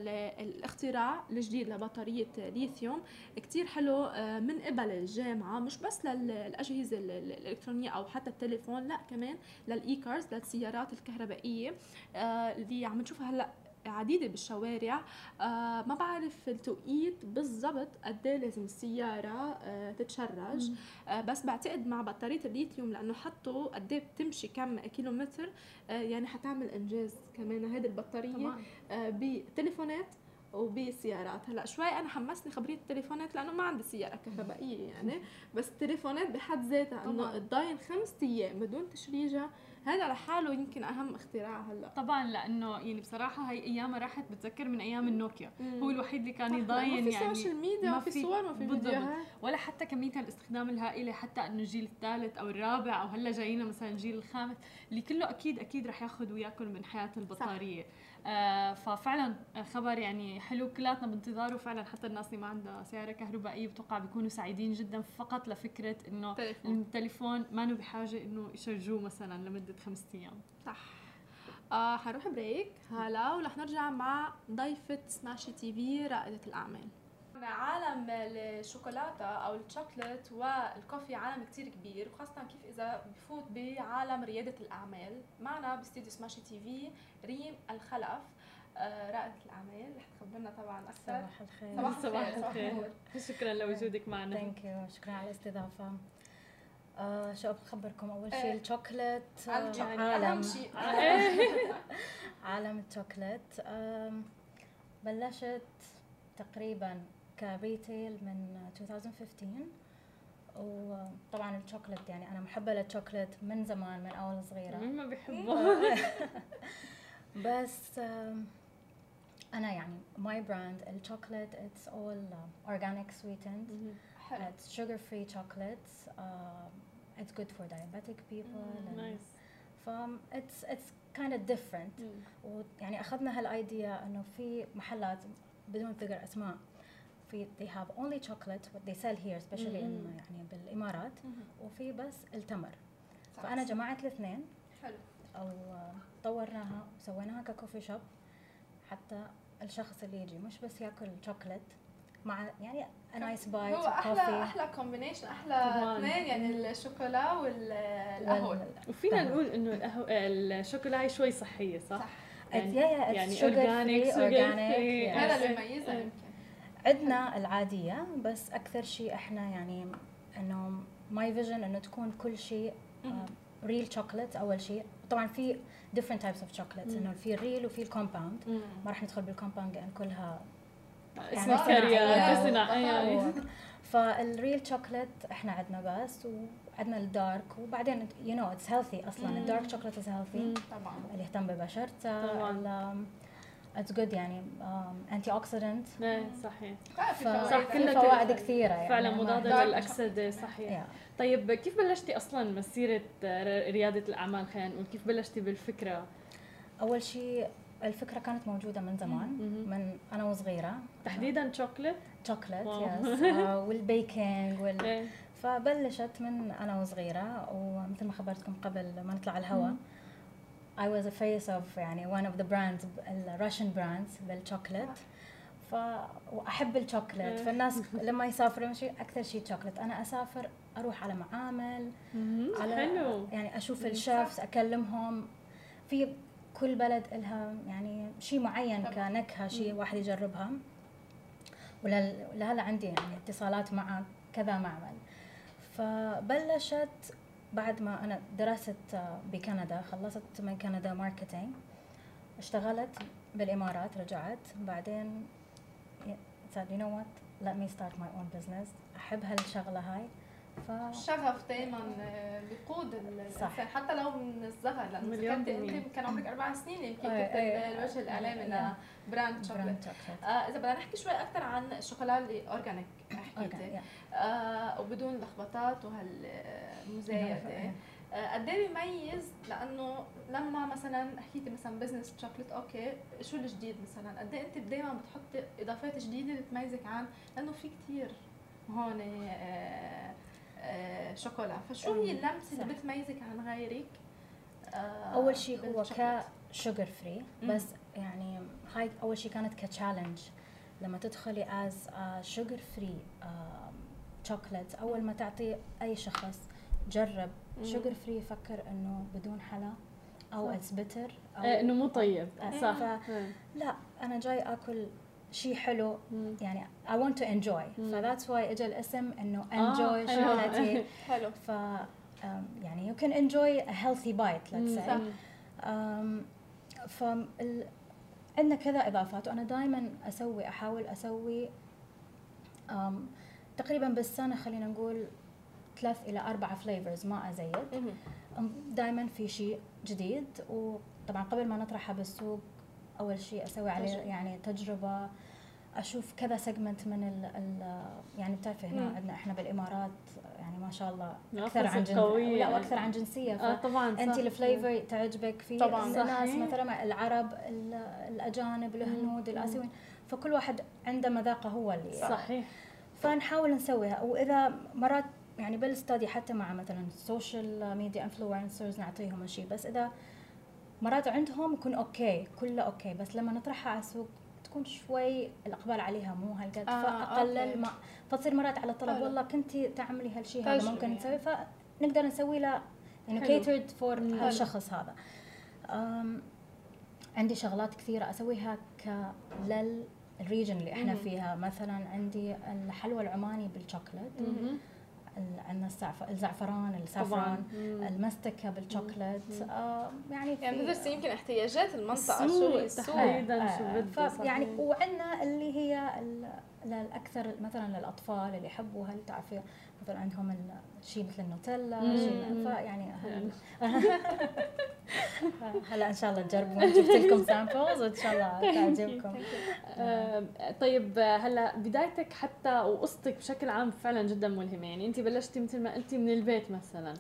S2: الاختراع الجديد لبطارية ليثيوم. كتير حلو آه من قبل الجامعة مش بس للأجهزة الإلكترونية أو حتى التليفون لا كمان لل e-cars للسيارات الكهربائية آه اللي عم نشوفها هلأ عديدة بالشوارع آه ما بعرف التوقيت بالضبط قد إيه لازم السيارة آه تتشرج. آه بس بعتقد مع بطارية الليثيوم لأنه حطوا قد إيه بتمشي كم كيلومتر آه يعني حتعمل إنجاز كمان هذه البطارية آه بتليفونات وبسيارات. هلأ شوي أنا حمسني خبرية التليفونات لأنه ما عندي سيارة كهربائية يعني بس التليفونات بحد ذاتها إنه تضاين خمس أيام بدون تشريجها هذا لحاله يمكن أهم اختراع هلأ.
S1: طبعا لأنه يعني بصراحة هي ايامها راحت بتذكر من أيام النوكيا. مم. هو الوحيد اللي كان يضاين
S2: يعني ما في social media ما في صور ما في فيديوهات.
S1: ولا حتى كمية الاستخدام الهائلة حتى إنه الجيل الثالث أو الرابع أو هلأ جاينا مثلا الجيل الخامس اللي كله أكيد أكيد رح ياخذ وياكل من حياة البطارية. صح. آه ففعلا خبر يعني حلو. كلاتنا بانتظاره فعلا حتى الناس اللي ما عندها سيارة كهربائية بتوقع بيكونوا سعيدين جدا فقط لفكرة إنه التليفون ما بحاجة إنه يشرجوه مثلا لمدة خمسة أيام.
S2: صح. آه حنروح break هلأ ورح نرجع مع ضيفة سماشي تي في رائدة الأعمال. عالم الشوكولاتة أو الشوكولات وال coffee عالم كتير كبير وخاصة كيف إذا بفوت بعالم ريادة الأعمال. معنا باستديو سماشي تي في ريم الخلف آه، رائدة الأعمال. رح تخبرنا طبعا أكثر.
S3: صباح الخير.
S1: صباح, صباح الخير شكرا لوجودك معنا.
S3: thank you شكرا على الاستضافة. آه شو بخبركم أول شيء إيه. الشوكليت
S2: آه عالم شيء
S3: عالم. الشوكليت. بلشت تقريبا كريتيل من 2015 وطبعا الشوكلت يعني أنا محبة للشوكلت من زمان من أول صغيرة.
S1: مين ما بيحبه؟
S3: بس أنا يعني my brand ال chocolate it's all organic sweetened it's sugar free chocolates. uh, it's good for diabetic people
S1: mm, nice.
S3: ف kind of different. mm. ويعني أخذنا هال idea إنه في محلات بدون ذكر أسماء. في they have only chocolate what they sell here especially in يعني بالإمارات. وفي بس التمر. فأنا جمعت الاثنين.
S2: حلو.
S3: أو طورناها وسويناها ك coffee shop. حتى الشخص اللي يجي مش بس ياكل شوكليت مع يعني nice bite
S2: هو أحلى أحلى combination أحلى اثنين يعني الشوكولا والقهوه
S1: وفينا نقول إنه القهوه الشوكولا شوي صحية صح؟ صح.
S3: يعني يعني organic
S2: organic هذا اللي يميزها يمكن.
S3: عندنا العادية بس أكثر شيء إحنا يعني إنه my vision إنه تكون كل شيء real chocolate أول شيء. طبعا في different types of chocolates إنه في ال real وفي ال compound ما راح ندخل بال compound لأن كلها
S1: يعني صناعية. صناعيه
S3: فال real chocolate إحنا عندنا بس وعندنا ال dark وبعدين you know it's healthy أصلا. ال dark chocolate is healthy
S2: طبعا.
S3: اللي يهتم ببشرته طبعا. it's good يعني anti-oxidant
S1: صحيح.
S3: صح كلها فوائد كثيرة يعني
S1: فعلا مضادة للاكسده صحيح. Yeah. طيب كيف بلشتي أصلا مسيرة ريادة الأعمال؟ خلينا نقول كيف بلشتي بالفكرة؟
S3: أول شيء الفكرة كانت موجودة من زمان من أنا وصغيرة.
S1: تحديدا chocolate؟
S3: chocolate yes آه وال baking وال إيه. فبلشت من أنا وصغيرة ومثل ما خبرتكم قبل ما نطلع الهواء I was a face of يعني one of the brands الراشن brands بال chocolate ف واحب الشوكليت إيه. فالناس لما يسافروا شيء أكثر شيء شوكليت أنا أسافر أروح على معامل
S1: على حلو.
S3: يعني أشوف ال chefs أكلمهم. في كل بلد لها يعني شيء معين كنكهة شيء واحد يجربها. ولهلا عندي يعني اتصالات مع كذا معمل. فبلشت بعد ما أنا درست بكندا خلصت من كندا marketing اشتغلت بالإمارات رجعت. بعدين said you know what? Let me start my own business. أحب هالشغلة هاي.
S2: الشغف دائما آه، بيقود الإنسان حتى لو من الصغر لأنه كنت انت كان عمرك أربع سنين يمكن كنت الوجه الاعلامي ل brand chocolate آه. إذا بدنا نحكي شوي أكثر عن الشوكولا اللي organic حكيتي آه وبدون لخبطات وهالمزايده آه، قد إيه بيميز؟ لأنه لما مثلا حكيتي مثلا business chocolate أوكي شو الجديد مثلا؟ قد إيه أنت دائما بتحطي إضافات جديدة اللي تميزك عن؟ لأنه في كثير هون آه آه، شوكولا. فشو هي اللمسة اللي بتميزك عن غيرك؟
S3: آه أول شيء هو ك sugar free بس يعني هاي أول شيء كانت ك challenge لما تدخلي as sugar free chocolate أول ما تعطي أي شخص جرب sugar free يفكر إنه بدون حلا أو it's bitter
S1: أو إيه، إنه مو طيب. صح.
S3: لا أنا جاي آكل شيء حلو يعني I want to enjoy. ف that's why اجى الاسم إنه آه، enjoy شغلتي.
S2: حلو.
S3: ف يعني you can enjoy a healthy bite let's say. ف عندنا كذا إضافات. وأنا دائما أسوي أحاول أسوي تقريبا بالسنة خلينا نقول ثلاث إلى أربع flavors ما أزيد. دائما في شيء جديد. وطبعا قبل ما نطرحها بالسوق أول شيء أسوي عليه يعني تجربة أشوف كذا segment من ال ال يعني بتعرفي هنا عندنا إحنا بالإمارات يعني ما شاء الله أكثر عن جنسيه لا وأكثر عن جنسية.
S1: آه طبعا
S3: انت ال flavor تعجبك. في طبعا الناس مثلا العرب الأجانب الهنود الآسيويين فكل واحد عنده مذاقه هو اللي
S1: صحيح.
S3: فنحاول نسويها. وإذا مرات يعني بالاستادي حتى مع مثلا ال social media influencers نعطيهم الشيء. بس إذا مرات عندهم يكون أوكي كله أوكي بس لما نطرحها على السوق تكون شوي الإقبال عليها مو هالقد. آه فاقلل ما فتصير مرات على طلب والله كنتي تعملي هالشيء هذا ممكن نسوي. فنقدر نسوي له يعني catered for هالشخص هذا. عندي شغلات كثيرة أسويها ك لل ال region اللي إحنا فيها. مثلا عندي الحلوى العماني بالشوكلت عندنا الزعفران ال saffron المستكة بالشوكليت. آه
S2: يعني يعني ندرس يمكن احتياجات المنطقة شو
S1: شو آه،
S3: يعني وعندنا اللي هي الاكثر مثلا للأطفال اللي يحبوا هل تعرفي مثلا عندهم شيء مثل النوتيلا شيء فيعني هلا إن شاء الله تجربوا. جبت لكم samples وإن شاء الله تعجبكم.
S1: آه، طيب هلا بدايتك حتى وقصتك بشكل عام فعلا جدا ملهمة. يعني انت بلشتي مثل ما قلتي من البيت مثلا.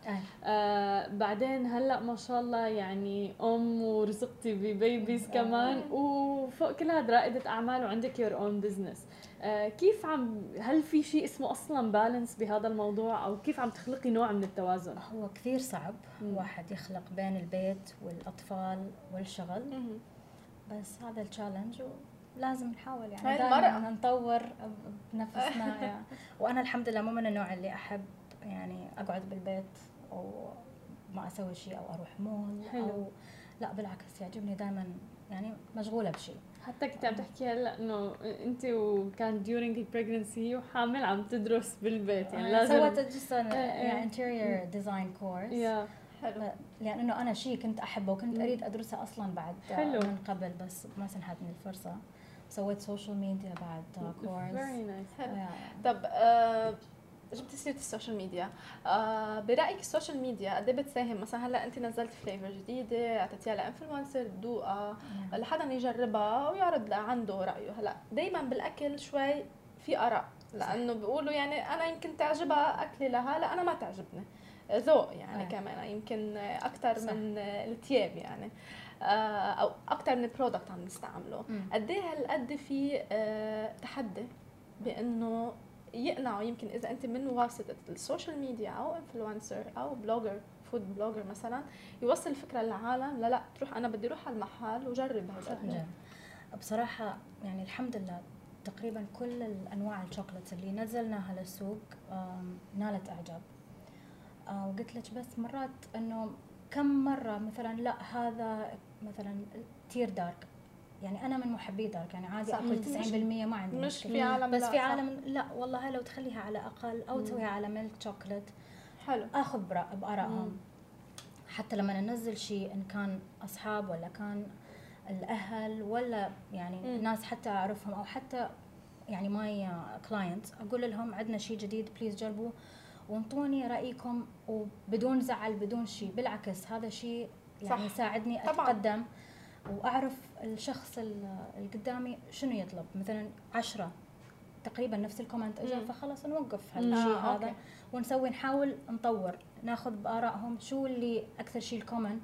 S1: آه. بعدين هلا ما شاء الله يعني أم ورزقتي ب babies كمان. وفوق كل هذا رائدة أعمال وعندك your own business آه، كيف عم هل في شيء اسمه أصلا بالانس بهذا الموضوع أو كيف عم تخلقي نوع من التوازن
S3: هو كثير صعب مم. واحد يخلق بين البيت والأطفال والشغل مم. بس هذا التشالنج لازم نحاول يعني دائما نطور بنفسنا يعني. وأنا الحمد لله مو من النوع اللي أحب يعني أقعد بالبيت أو ما أسوي شيء أو أروح مول حلو. أو لا بالعكس يعجبني دائما يعني مشغولة بشيء
S1: حتى كنت عم تحكي هلأ إنه أنت وكان during ال pregnancy وحامل عم تدرس بالبيت يعني
S3: لازم سويت just يعني interior design course حلو. لأنه أنا شيء كنت أحبه وكنت أريد أدرسه أصلا بعد حلو. من قبل بس ما سنحتني الفرصة. سويت social media بعد course
S2: very nice حلو. طب جبتي سيرة ال social media. آه برأيك ال social media قد إيه بتساهم؟ مثلا هلأ انت نزلت flavor جديدة أعطيتيها ل influencer تذوقها لحدا يجربها ويعرض عنده رأيه. هلأ دائما بالأكل شوي في آراء لأنه بيقولوا يعني أنا يمكن تعجبها أكلي لها لأ أنا ما تعجبني. ذوق يعني آه. كمان يمكن أكثر من الثياب يعني. آه أو أكثر من product عم نستعمله. قد إيه هالقد في آه تحدي بأنه يقنعوا يمكن إذا أنت من واسطه ال social media أو influencer أو blogger food blogger مثلا يوصل الفكرة للعالم لا لا تروح أنا بدي أروح على المحل وجرب هذا
S3: بصراحة يعني الحمد لله تقريبا كل الأنواع الشوكولاتة اللي نزلناها للسوق نالت إعجاب. آه، وقلت لك بس مرات إنه كم مرة مثلا لا هذا مثلا too dark. يعني أنا من محبي dark يعني عادي أكل 90% ما عندي
S2: مش مشكلة. في عالم
S3: بس في عالم لا والله لو تخليها على أقل أو تسويها على milk chocolate.
S2: حلو.
S3: آخذ بآرائهم. حتى لما ننزل شيء إن كان أصحاب ولا كان الأهل ولا يعني مم. ناس حتى أعرفهم أو حتى يعني my client أقول لهم عندنا شيء جديد please جربوه وانطوني رأيكم وبدون زعل بدون شيء بالعكس هذا شيء يعني يساعدني أتقدم. وأعرف الشخص اللي قدامي شنو يطلب. مثلا عشرة تقريبا نفس ال comment اجى فخلاص نوقف هالشيء آه هذا. ونسوي نحاول نطور ناخذ بارائهم شو اللي أكثر شيء ال common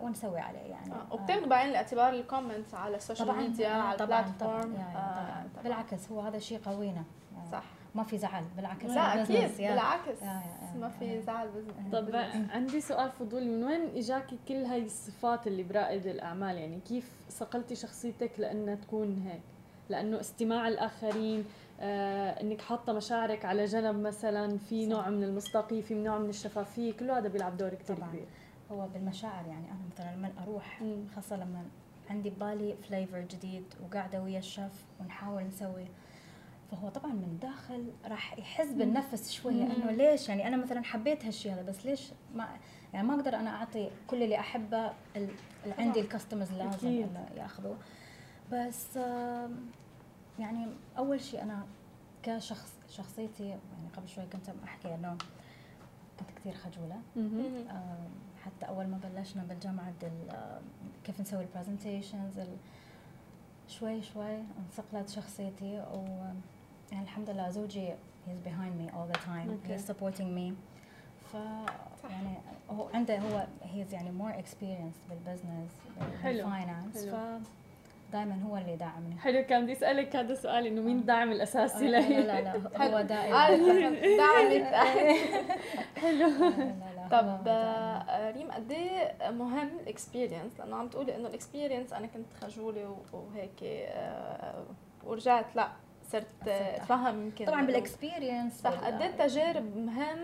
S3: ونسوي عليه يعني.
S2: آه. وبتاخذوا بعين الاعتبار ال comments على ال social media
S3: آه على ال platform طبعاً, طبعاً, آه طبعاً. بالعكس هو هذا شيء قوينا.
S2: يعني صح.
S3: ما في زعل بالعكس
S2: لا أكيد بالعكس يا يا ما في زعل business
S1: طب عندي سؤال فضولي من وين اجاكي كل هاي الصفات اللي برائد الأعمال؟ يعني كيف صقلتي شخصيتك لأنها تكون هيك؟ لأنه استماع الآخرين آه إنك حاطة مشاعرك على جنب مثلا في نوع من المصداقية في نوع من الشفافية كل هذا بيلعب دور كثير كبير.
S3: هو بالمشاعر يعني أنا مثلا لما أروح خاصة لما عندي ببالي فليفر جديد وقاعدة ويا الشيف ونحاول نسوي فهو طبعا من داخل راح يحس بالنفس شوية إنه ليش؟ يعني أنا مثلا حبيت هالشيء هذا بس ليش ما؟ يعني ما أقدر أنا أعطي كل اللي أحبه اللي عندي الكاستمرز لازم يأخذوه. بس يعني أول شيء أنا كشخص شخصيتي يعني قبل شوي كنت أحكي إنه كنت كثير خجولة. حتى أول ما بلشنا بالجامعة كيف نسوي البرزنتيشنز شوي شوي انصقلت شخصيتي و يعني الحمد لله زوجي he's behind me all the time okay. he's supporting me ف يعني هو عنده هو he's يعني more experienced بال business بال finance ف دائما هو اللي داعمني
S1: حلو كان بدي اسالك هذا السؤال انه مين الداعم الاساسي
S3: لا لا لا هو دائما
S2: آه، داعمك حلو طب آه، ريم قد إيه مهم ال experience لأنه عم تقولي انه ال experience أنا كنت خجوله وهيك آه، ورجعت لا صرت أتفهم يمكن
S3: طبعا بال experience
S2: صح. قد إيه التجارب مهم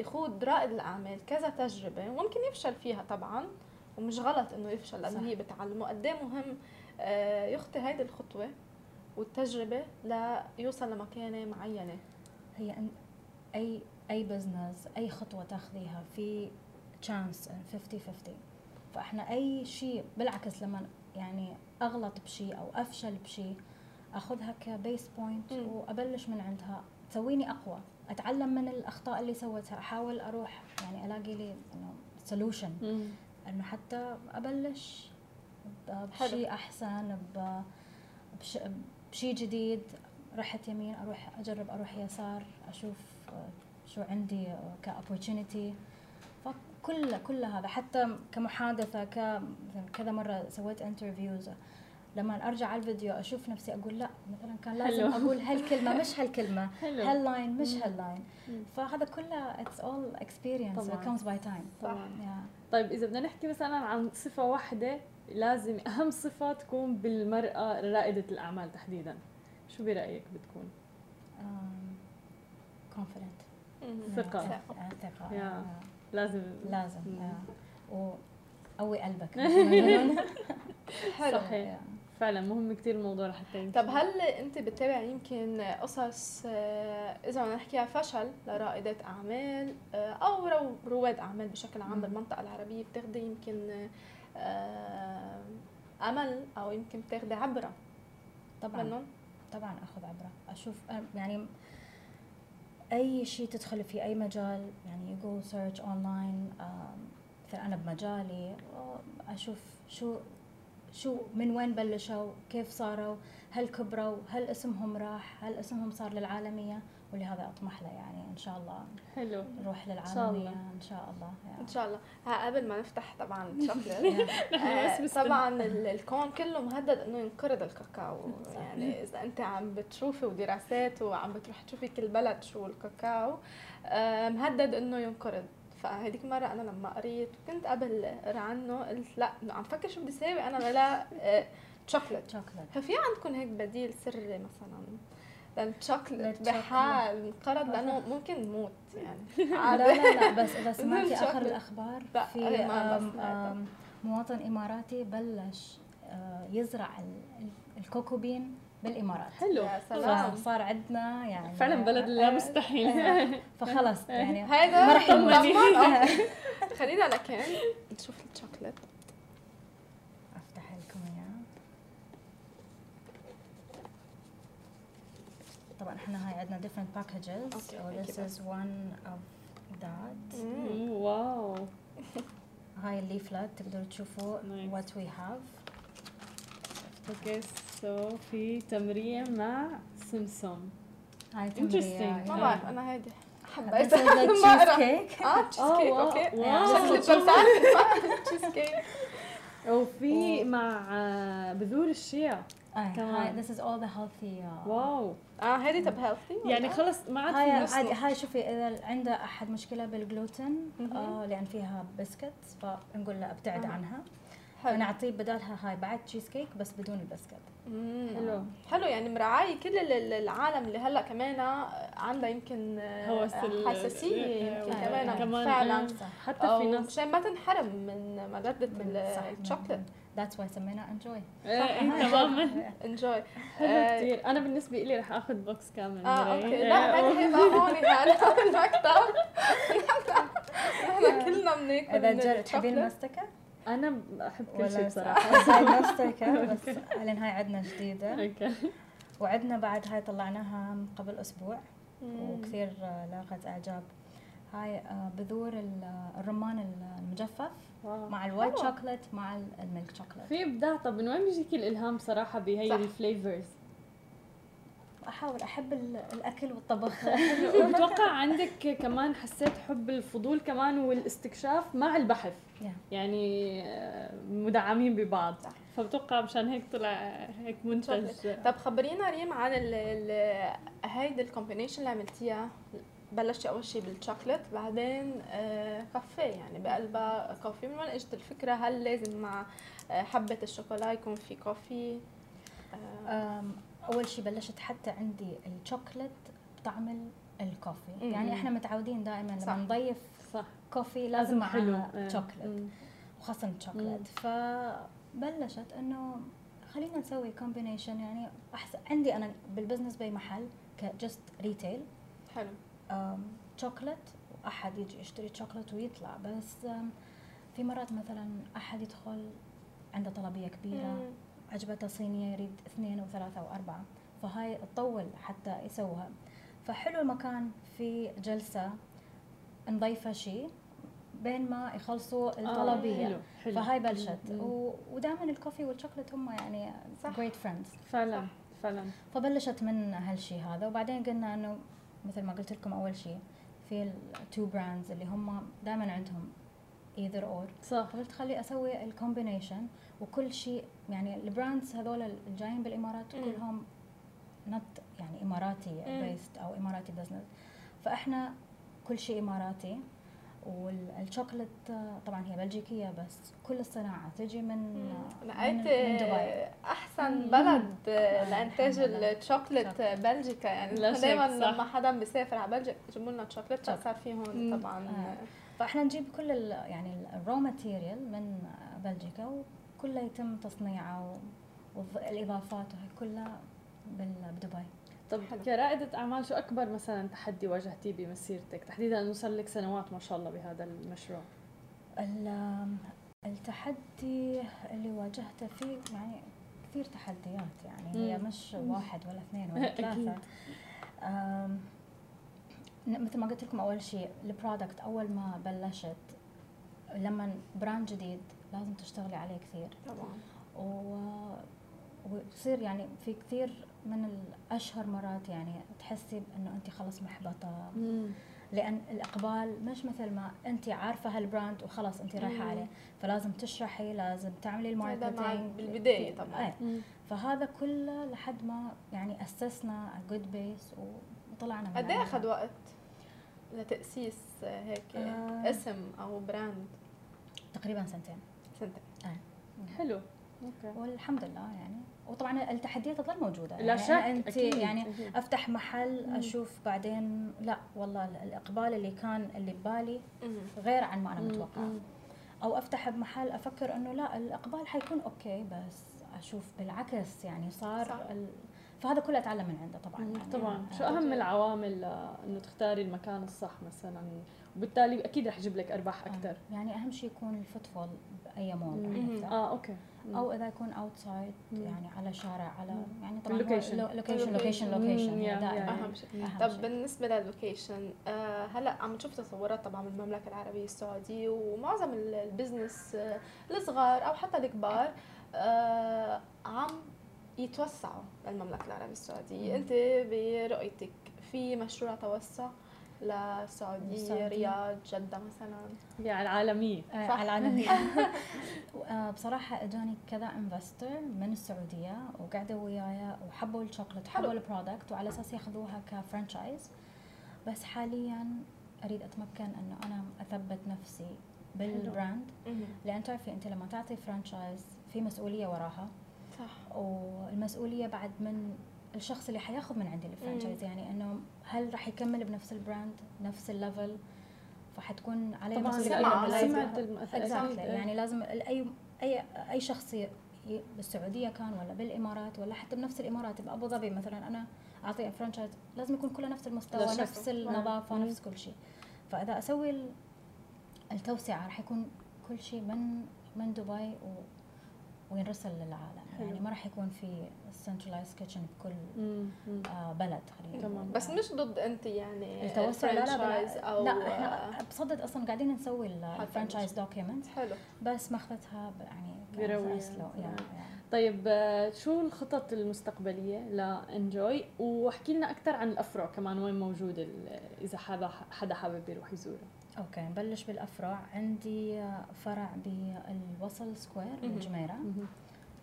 S2: يخوض رائد الأعمال كذا تجربة. وممكن يفشل فيها طبعا ومش غلط إنه يفشل لأنه هي بتعلمه. قد إيه مهم آه، يخطي هيدي الخطوة والتجربة ليوصل لمكانة معينة.
S3: هي أي أي business أي خطوة تاخذيها في chance 50 50 فإحنا أي شيء بالعكس لما يعني أغلط بشيء أو أفشل بشيء أخذها ك base point وأبلش من عندها. تسويني أقوى. أتعلم من الأخطاء اللي سويتها أحاول أروح يعني ألاقي لي إنه solution إنه حتى أبلش بشيء أحسن بشيء جديد. رحت يمين أروح أجرب أروح يسار أشوف شو عندي ك opportunity فكل كل هذا. حتى كمحادثة كذا مرة سويت interviews لما أرجع على الفيديو أشوف نفسي أقول لا مثلا كان لازم حلو. أقول هالكلمة مش هالكلمة هاللاين مش هاللاين فهذا كله it's all experience comes by time
S1: طبعا. طيب إذا بدنا نحكي مثلا عن صفة واحدة لازم أهم صفة تكون بالمرأة رائدة الأعمال تحديدا. شو برأيك بتكون؟
S3: confident
S1: ثقة. ثقة. لازم.
S3: لازم. وقوي قلبك.
S1: حلو. صحيح. فعلا مهم كثير الموضوع لحتى
S2: طب هل أنت بتتابع يمكن قصص آه، إذا بدنا نحكيها فشل لرائدات أعمال آه، أو رواد أعمال بشكل عام بالمنطقة العربية بتاخذي يمكن آه، أمل أو يمكن بتاخذي عبرة؟
S3: طبعا. منهم؟ طبعا آخذ عبرة. أشوف يعني أي شيء تدخل في أي مجال يعني go search online مثلا أنا بمجالي أشوف شو شو من وين بلشوا؟ كيف صاروا؟ هل كبروا؟ هل اسمهم راح؟ هل اسمهم صار للعالمية؟ ولهذا أطمح له يعني إن شاء الله
S1: حلو.
S3: نروح للعالمية إن شاء الله
S2: يعني. إن شاء الله. ها قبل ما نفتح طبعا الشوكليت آه طبعا الكون كله مهدد إنه ينقرض الكاكاو. يعني إذا أنت عم بتشوفي ودراسات وعم بتروح تشوفي كل بلد شو الكاكاو آه مهدد إنه ينقرض. فهذيك مرة أنا لما قريت وكنت قبل أقرا عنه قلت لأ عم فكر شو بدي أسوي أنا لا تشوكلت ففي عندكم هيك بديل سري مثلا؟ للتشوكلت بحال انقرض لأنه ممكن نموت يعني.
S3: لا لا لا بس اذا سمعتي آخر الأخبار. في مواطن إماراتي بلش آه، يزرع الكوكوبين بالإمارات.
S1: حلو.
S3: صار عندنا يعني
S1: فعلا بلد لا مستحيل.
S3: فخلص يعني
S2: هذا ما راح خلينا لكن نشوف الشوكليت.
S3: أفتح لكم إياه. طبعا إحنا هاي عندنا different packages. okay, so this is one of that.
S1: wow
S3: هاي ال leaflet تقدروا تشوفوا what we have.
S1: okay so في تمرين مع سمسم
S3: هاي تمرين
S2: ما بعرف أنا هيدي حبيتها تشيز كيك آه cheesecake okay شكل تشيز كيك
S1: وفي مع بذور الشيا
S3: كمان this is all the healthy
S1: wow
S2: آه هذه طب healthy
S1: يعني خلص ما عاد
S3: هاي عادي هاي شوفي إذا عنده أحد مشكلة بالجلوتين آه لأن فيها بسكت فنقول له أبتعد عنها. حلو نعطيه بدالها هاي بعد تشيز كيك بس بدون البسكت.
S2: حلو. حلو يعني مراعي كل العالم اللي هلأ كمان عندها يمكن حساسية يمكن كمان, كمان. فعلا.
S1: حتى في ناس
S2: مشان ما تنحرم من ملذه ال
S3: chocolate that's why سميناها enjoy
S1: تماما.
S2: enjoy
S1: حلو كثير أنا بالنسبة لي رح آخذ box كامل.
S2: آه okay. لا هي ما هون هلا بالمكتب نحن كلنا بناكل
S3: إذا تحبين المستكه
S1: أنا أحب كل شيء بصراحة.
S3: بس الين هاي عندنا جديدة. okay. وعندنا بعد هاي طلعناها قبل أسبوع. وكثير لاقت إعجاب. هاي آه، بذور الرمان المجفف wow. مع ال white chocolate مع ال milk chocolate
S1: في إبداع. طب من وين بيجيك الإلهام صراحة بهي ال
S3: flavors أحاول أحب الأكل والطبخ.
S1: وبتوقع عندك كمان حسيت حب الفضول كمان والاستكشاف مع البحث. يعني آه، مدعمين ببعض. فبتوقع مشان هيك طلع هيك منتج.
S2: طب خبرينا ريم عن هيدي ال combination اللي عملتيها. بلشتي أول شيء بالشوكليت بعدين كافيه يعني بقلبها coffee من وين إجت الفكرة؟ هل لازم مع آه حبة الشوكولا يكون في
S3: coffee أول شيء بلشت حتى عندي الشوكليت بطعم ال coffee. مم. يعني إحنا متعودين دائما لما نضيف صح. coffee لازم معها. شوكليت وخاصه الشوكليت فبلشت إنه خلينا نسوي combination يعني احسن عندي أنا بال business بأي محل ك just retail حلو. شوكلت وأحد يجي يشتري شوكلت ويطلع. بس في مرات مثلا أحد يدخل عنده طلبية كبيرة. مم. عجبته صينيه يريد اثنين وثلاثه واربعه فهاي تطول حتى يسوها. فحلو المكان في جلسة نضيفة شيء بين ما يخلصوا الطلبية. آه حلو حلو فهاي بلشت. ودائما الكوفي والشوكليت هم يعني great friends
S1: فعلا. فعلا.
S3: فبلشت من هالشيء هذا. وبعدين قلنا إنه مثل ما قلت لكم أول شيء في ال two brands اللي هم دائما عندهم either or صح. فقلت خلي أسوي ال combination وكل شيء يعني ال brands هذول الجايين بالإمارات كلهم not يعني إماراتي based أو إماراتي business فإحنا كل شيء إماراتي والشوكليت طبعا هي بلجيكية بس كل الصناعة تجي من
S2: لقيت من دبي. أحسن بلد لإنتاج الشوكليت بلجيكا. يعني دائما لما حدا بيسافر على بلجيكا بيجيبوا لنا شوكليت صار في هون طبعا. آه.
S3: فإحنا نجيب كل يعني الرو ماتيريال من بلجيكا وكلها يتم تصنيعه والاضافات وهي كلها بدبي.
S1: طب حلو. كرائدة أعمال شو أكبر مثلا تحدي واجهتيه بمسيرتك؟ تحديدا أنه صار لك سنوات ما شاء الله بهذا المشروع.
S3: التحدي اللي واجهته فيه يعني كثير تحديات يعني. هي مش واحد ولا اثنين ولا ثلاثة. مثل ما قلت لكم أول شيء ال product أول ما بلشت لما brand جديد لازم تشتغلي عليه كثير. طبعا. و وتصير يعني في كثير من الأشهر مرات يعني تحسي إنه انت خلص محبطة. مم. لأن الإقبال مش مثل ما انت عارفة هال brand وخلاص انت رايحة عليه. فلازم تشرحي لازم تعملي ال marketing.
S2: بالبدايه طبعا.
S3: إيه. فهذا كله لحد ما يعني أسسنا good base وطلعنا
S2: قد إيه أخذ وقت لتأسيس هيك آه. اسم أو brand
S3: تقريبا سنتين.
S2: سنتين
S3: آه.
S1: حلو.
S3: okay. والحمد لله يعني. وطبعا التحديات تظل موجودة.
S1: لا يعني شك
S3: أنت أكيد. يعني أفتح محل أشوف بعدين لا والله الإقبال اللي كان اللي ببالي غير عن ما أنا متوقعة. أو أفتح بمحل أفكر إنه لا الإقبال حيكون okay بس أشوف بالعكس يعني صار صح. ال... فهذا كله أتعلم من عنده طبعا
S1: يعني. طبعا. شو أهم العوامل إنه تختاري المكان الصح مثلا؟ وبالتالي أكيد رح يجيب لك أرباح أكثر. آه.
S3: يعني أهم شيء يكون ال footfall باي مول
S1: آه okay.
S3: أو إذا يكون outside يعني على شارع على يعني طبعا location location location location
S2: أهم شيء طب بالنسبة للوكيشن آه هلا عم نشوف تصورات طبعا من المملكه العربية السعودية ومعظم ال business آه الصغار أو حتى الكبار آه عم يتوسعوا للمملكة العربية السعودية. أنت برؤيتك في مشروع توسع؟ للسعودية رياض جدة مثلا.
S1: يعني العالمية.
S3: آه على العالمية. آه، بصراحة أجاني كذا investor من السعودية وقعدوا وياي وحبوا الشوكولات حبوا ال product وعلى أساس يأخذوها ك franchise بس حاليا أريد أتمكن إنه أنا أثبت نفسي بال brand لأن تعرفي أنت لما تعطي franchise في مسؤولية وراها. صح. والمسؤولية بعد من الشخص اللي حياخذ من عندي ال franchise يعني إنه هل راح يكمل بنفس ال brand نفس ال level فحتكون عليه
S1: طبعا مسؤولية.
S3: سمعت يعني لازم أي أي أي شخص بالسعودية كان ولا بالإمارات ولا حتى بنفس الإمارات بأبو ظبي مثلا أنا أعطي franchise لازم يكون كله نفس المستوى نفس النظافة نفس كل شيء. فإذا أسوي التوسعة راح يكون كل شيء من من دبي و وينرسل للعالم. يعني ما راح يكون في centralized kitchen بكل آه بلد خلينا
S2: تمام. بس مش ضد أنت يعني
S3: التوسع لا لا أو لا إحنا بصدد أصلا قاعدين نسوي ال franchise document
S2: حلو.
S3: بس ماخذتها يعني
S1: بروي يعني. طيب آه، شو الخطط المستقبلية لانجوي واحكي لنا أكثر عن الأفرع كمان وين موجود إذا حدا حدا حابب يروح يزوره.
S3: okay نبلش بالأفرع. عندي فرع بالوصل سكوير بالجميره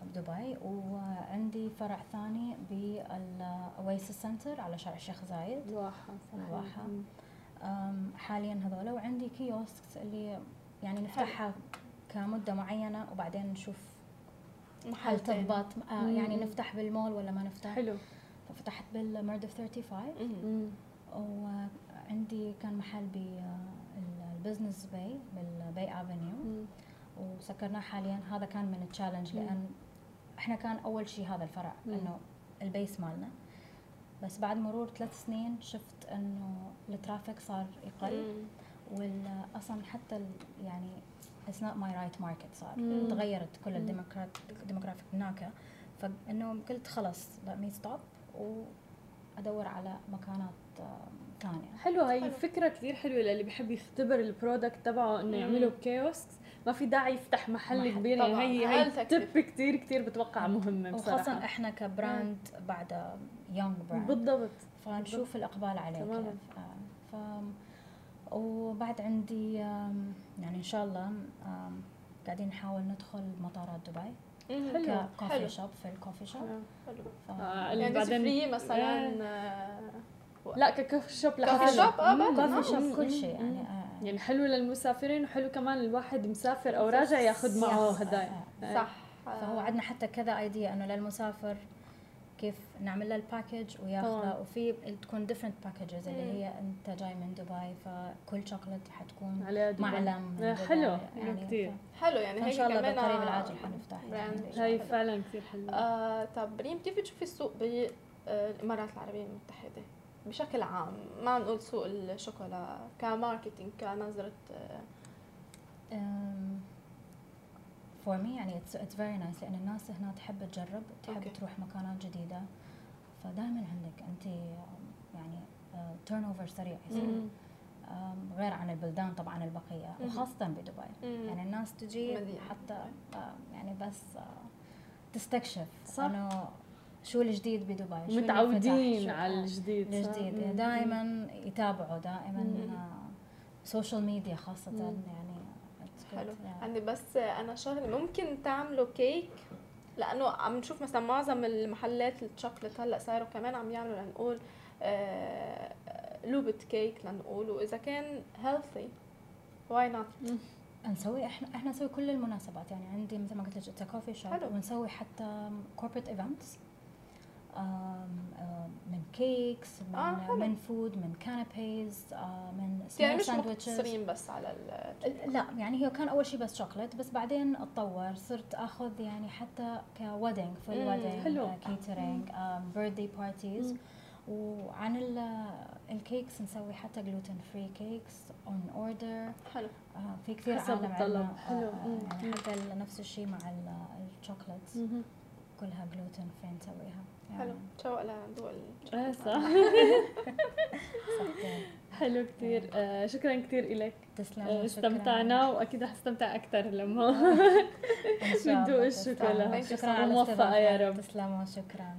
S3: بدبي وعندي فرع ثاني بالاويسس سنتر على شارع الشيخ زايد.
S1: الواحة
S3: الواحة حاليا هذول. وعندي kiosk اللي يعني نفتحها كمدة معينة وبعدين نشوف هل تضبط. آه يعني نفتح بالمول ولا ما نفتح؟
S1: حلو.
S3: ففتحت بالمردف 35 وعندي كان محل بالبزنس باي بالباي افنيو وسكرناه حاليا. هذا كان من ال challenge لأن إحنا كان أول شيء هذا الفرع إنه ال base مالنا. بس بعد مرور ثلاث سنين شفت إنه ال traffic صار يقل واصلا حتى يعني it's not my right market صار. مم. تغيرت كل ال demographic هناك. فإنه قلت خلص let me stop وأدور على مكانات ثانية.
S1: حلو هاي حلو. فكرة كثير حلوة للي بيحب يختبر ال product تبعه إنه يعمله ب kiosks ما في داعي يفتح محل كبير يعني هي هي تب كثير كثير بتوقع مهمة
S3: بصراحة. وخاصه إحنا ك brand بعد young brand
S1: بالضبط.
S3: فنشوف. الأقبال عليه تماما. كيف ف وبعد عندي يعني إن شاء الله قاعدين نحاول ندخل مطارات دبي.
S2: حلو.
S3: coffee shop في ال coffee shop
S2: حلو. ف... آه يعني بعدين مثلا آه
S1: لا ك coffee shop
S2: لحالها coffee shop
S3: آه coffee shop كل شيء يعني. آه
S1: يعني حلو للمسافرين وحلو كمان الواحد مسافر أو راجع ياخذ معه هدايا.
S2: صح.
S3: فهو عندنا حتى كذا idea إنه للمسافر كيف نعمل له ال package وياخذه. وفي تكون different packages اللي هي أنت جاي من دبي فكل شوكليت حتكون معلم
S1: حلو. يعني كثير
S2: حلو يعني
S3: هيك ان شاء الله بالقريب العاجل حنفتح.
S1: يعني هي فعلا كثير حلوة.
S2: آه طب ريم كيف بتشوفي السوق بالامارات العربية المتحدة؟ بشكل عام ما نقول سوق الشوكولا ك marketing كنظره
S3: for me يعني it's very nice لأن الناس هنا تحب تجرب تحب okay. تروح مكانات جديدة. فدائما عندك أنت يعني turn uh, over سريع يصير. غير عن البلدان طبعا البقية. وخاصة بدبي. يعني الناس تجي حتى uh, يعني بس uh, تستكشف. صح. انه شو الجديد بدبي؟
S1: شو متعودين على الجديد
S3: الجديد. دائما يتابعوا دائما social media خاصة يعني
S2: حلو. يعني. عندي بس أنا شغله ممكن تعملوا كيك لأنه عم نشوف مثلا معظم المحلات الشوكليت هلأ صاروا كمان عم يعملوا لنقول آه لوبة كيك لنقول وإذا كان healthy why not
S3: نسوي إحنا إحنا نسوي كل المناسبات يعني عندي مثل ما قلت لك coffee shop ونسوي حتى corporate events من cakes من آه من food من canapés من
S2: يعني مش بس على
S3: لا يعني هي كان أول شيء بس شوكليت بس بعدين اتطور صرت آخذ يعني حتى كودينج full wedding catering birthday parties وعن ال cakes نسوي حتى gluten free cakes on order
S2: حلو.
S3: آه في كثير عالم عندنا حلو. آه يعني حتى نفس الشيء مع ال chocolates كلها gluten free نسويها.
S2: حلو. تشوق لدول
S1: آه صح. حلو كثير آه شكرا كثير لك
S3: تسلم آه
S1: استمتعنا وأكيد رح أستمتع أكثر لما ندوق الشوكولا.
S3: شكرا.
S1: موفقة يا رب.
S3: تسلموا شكرا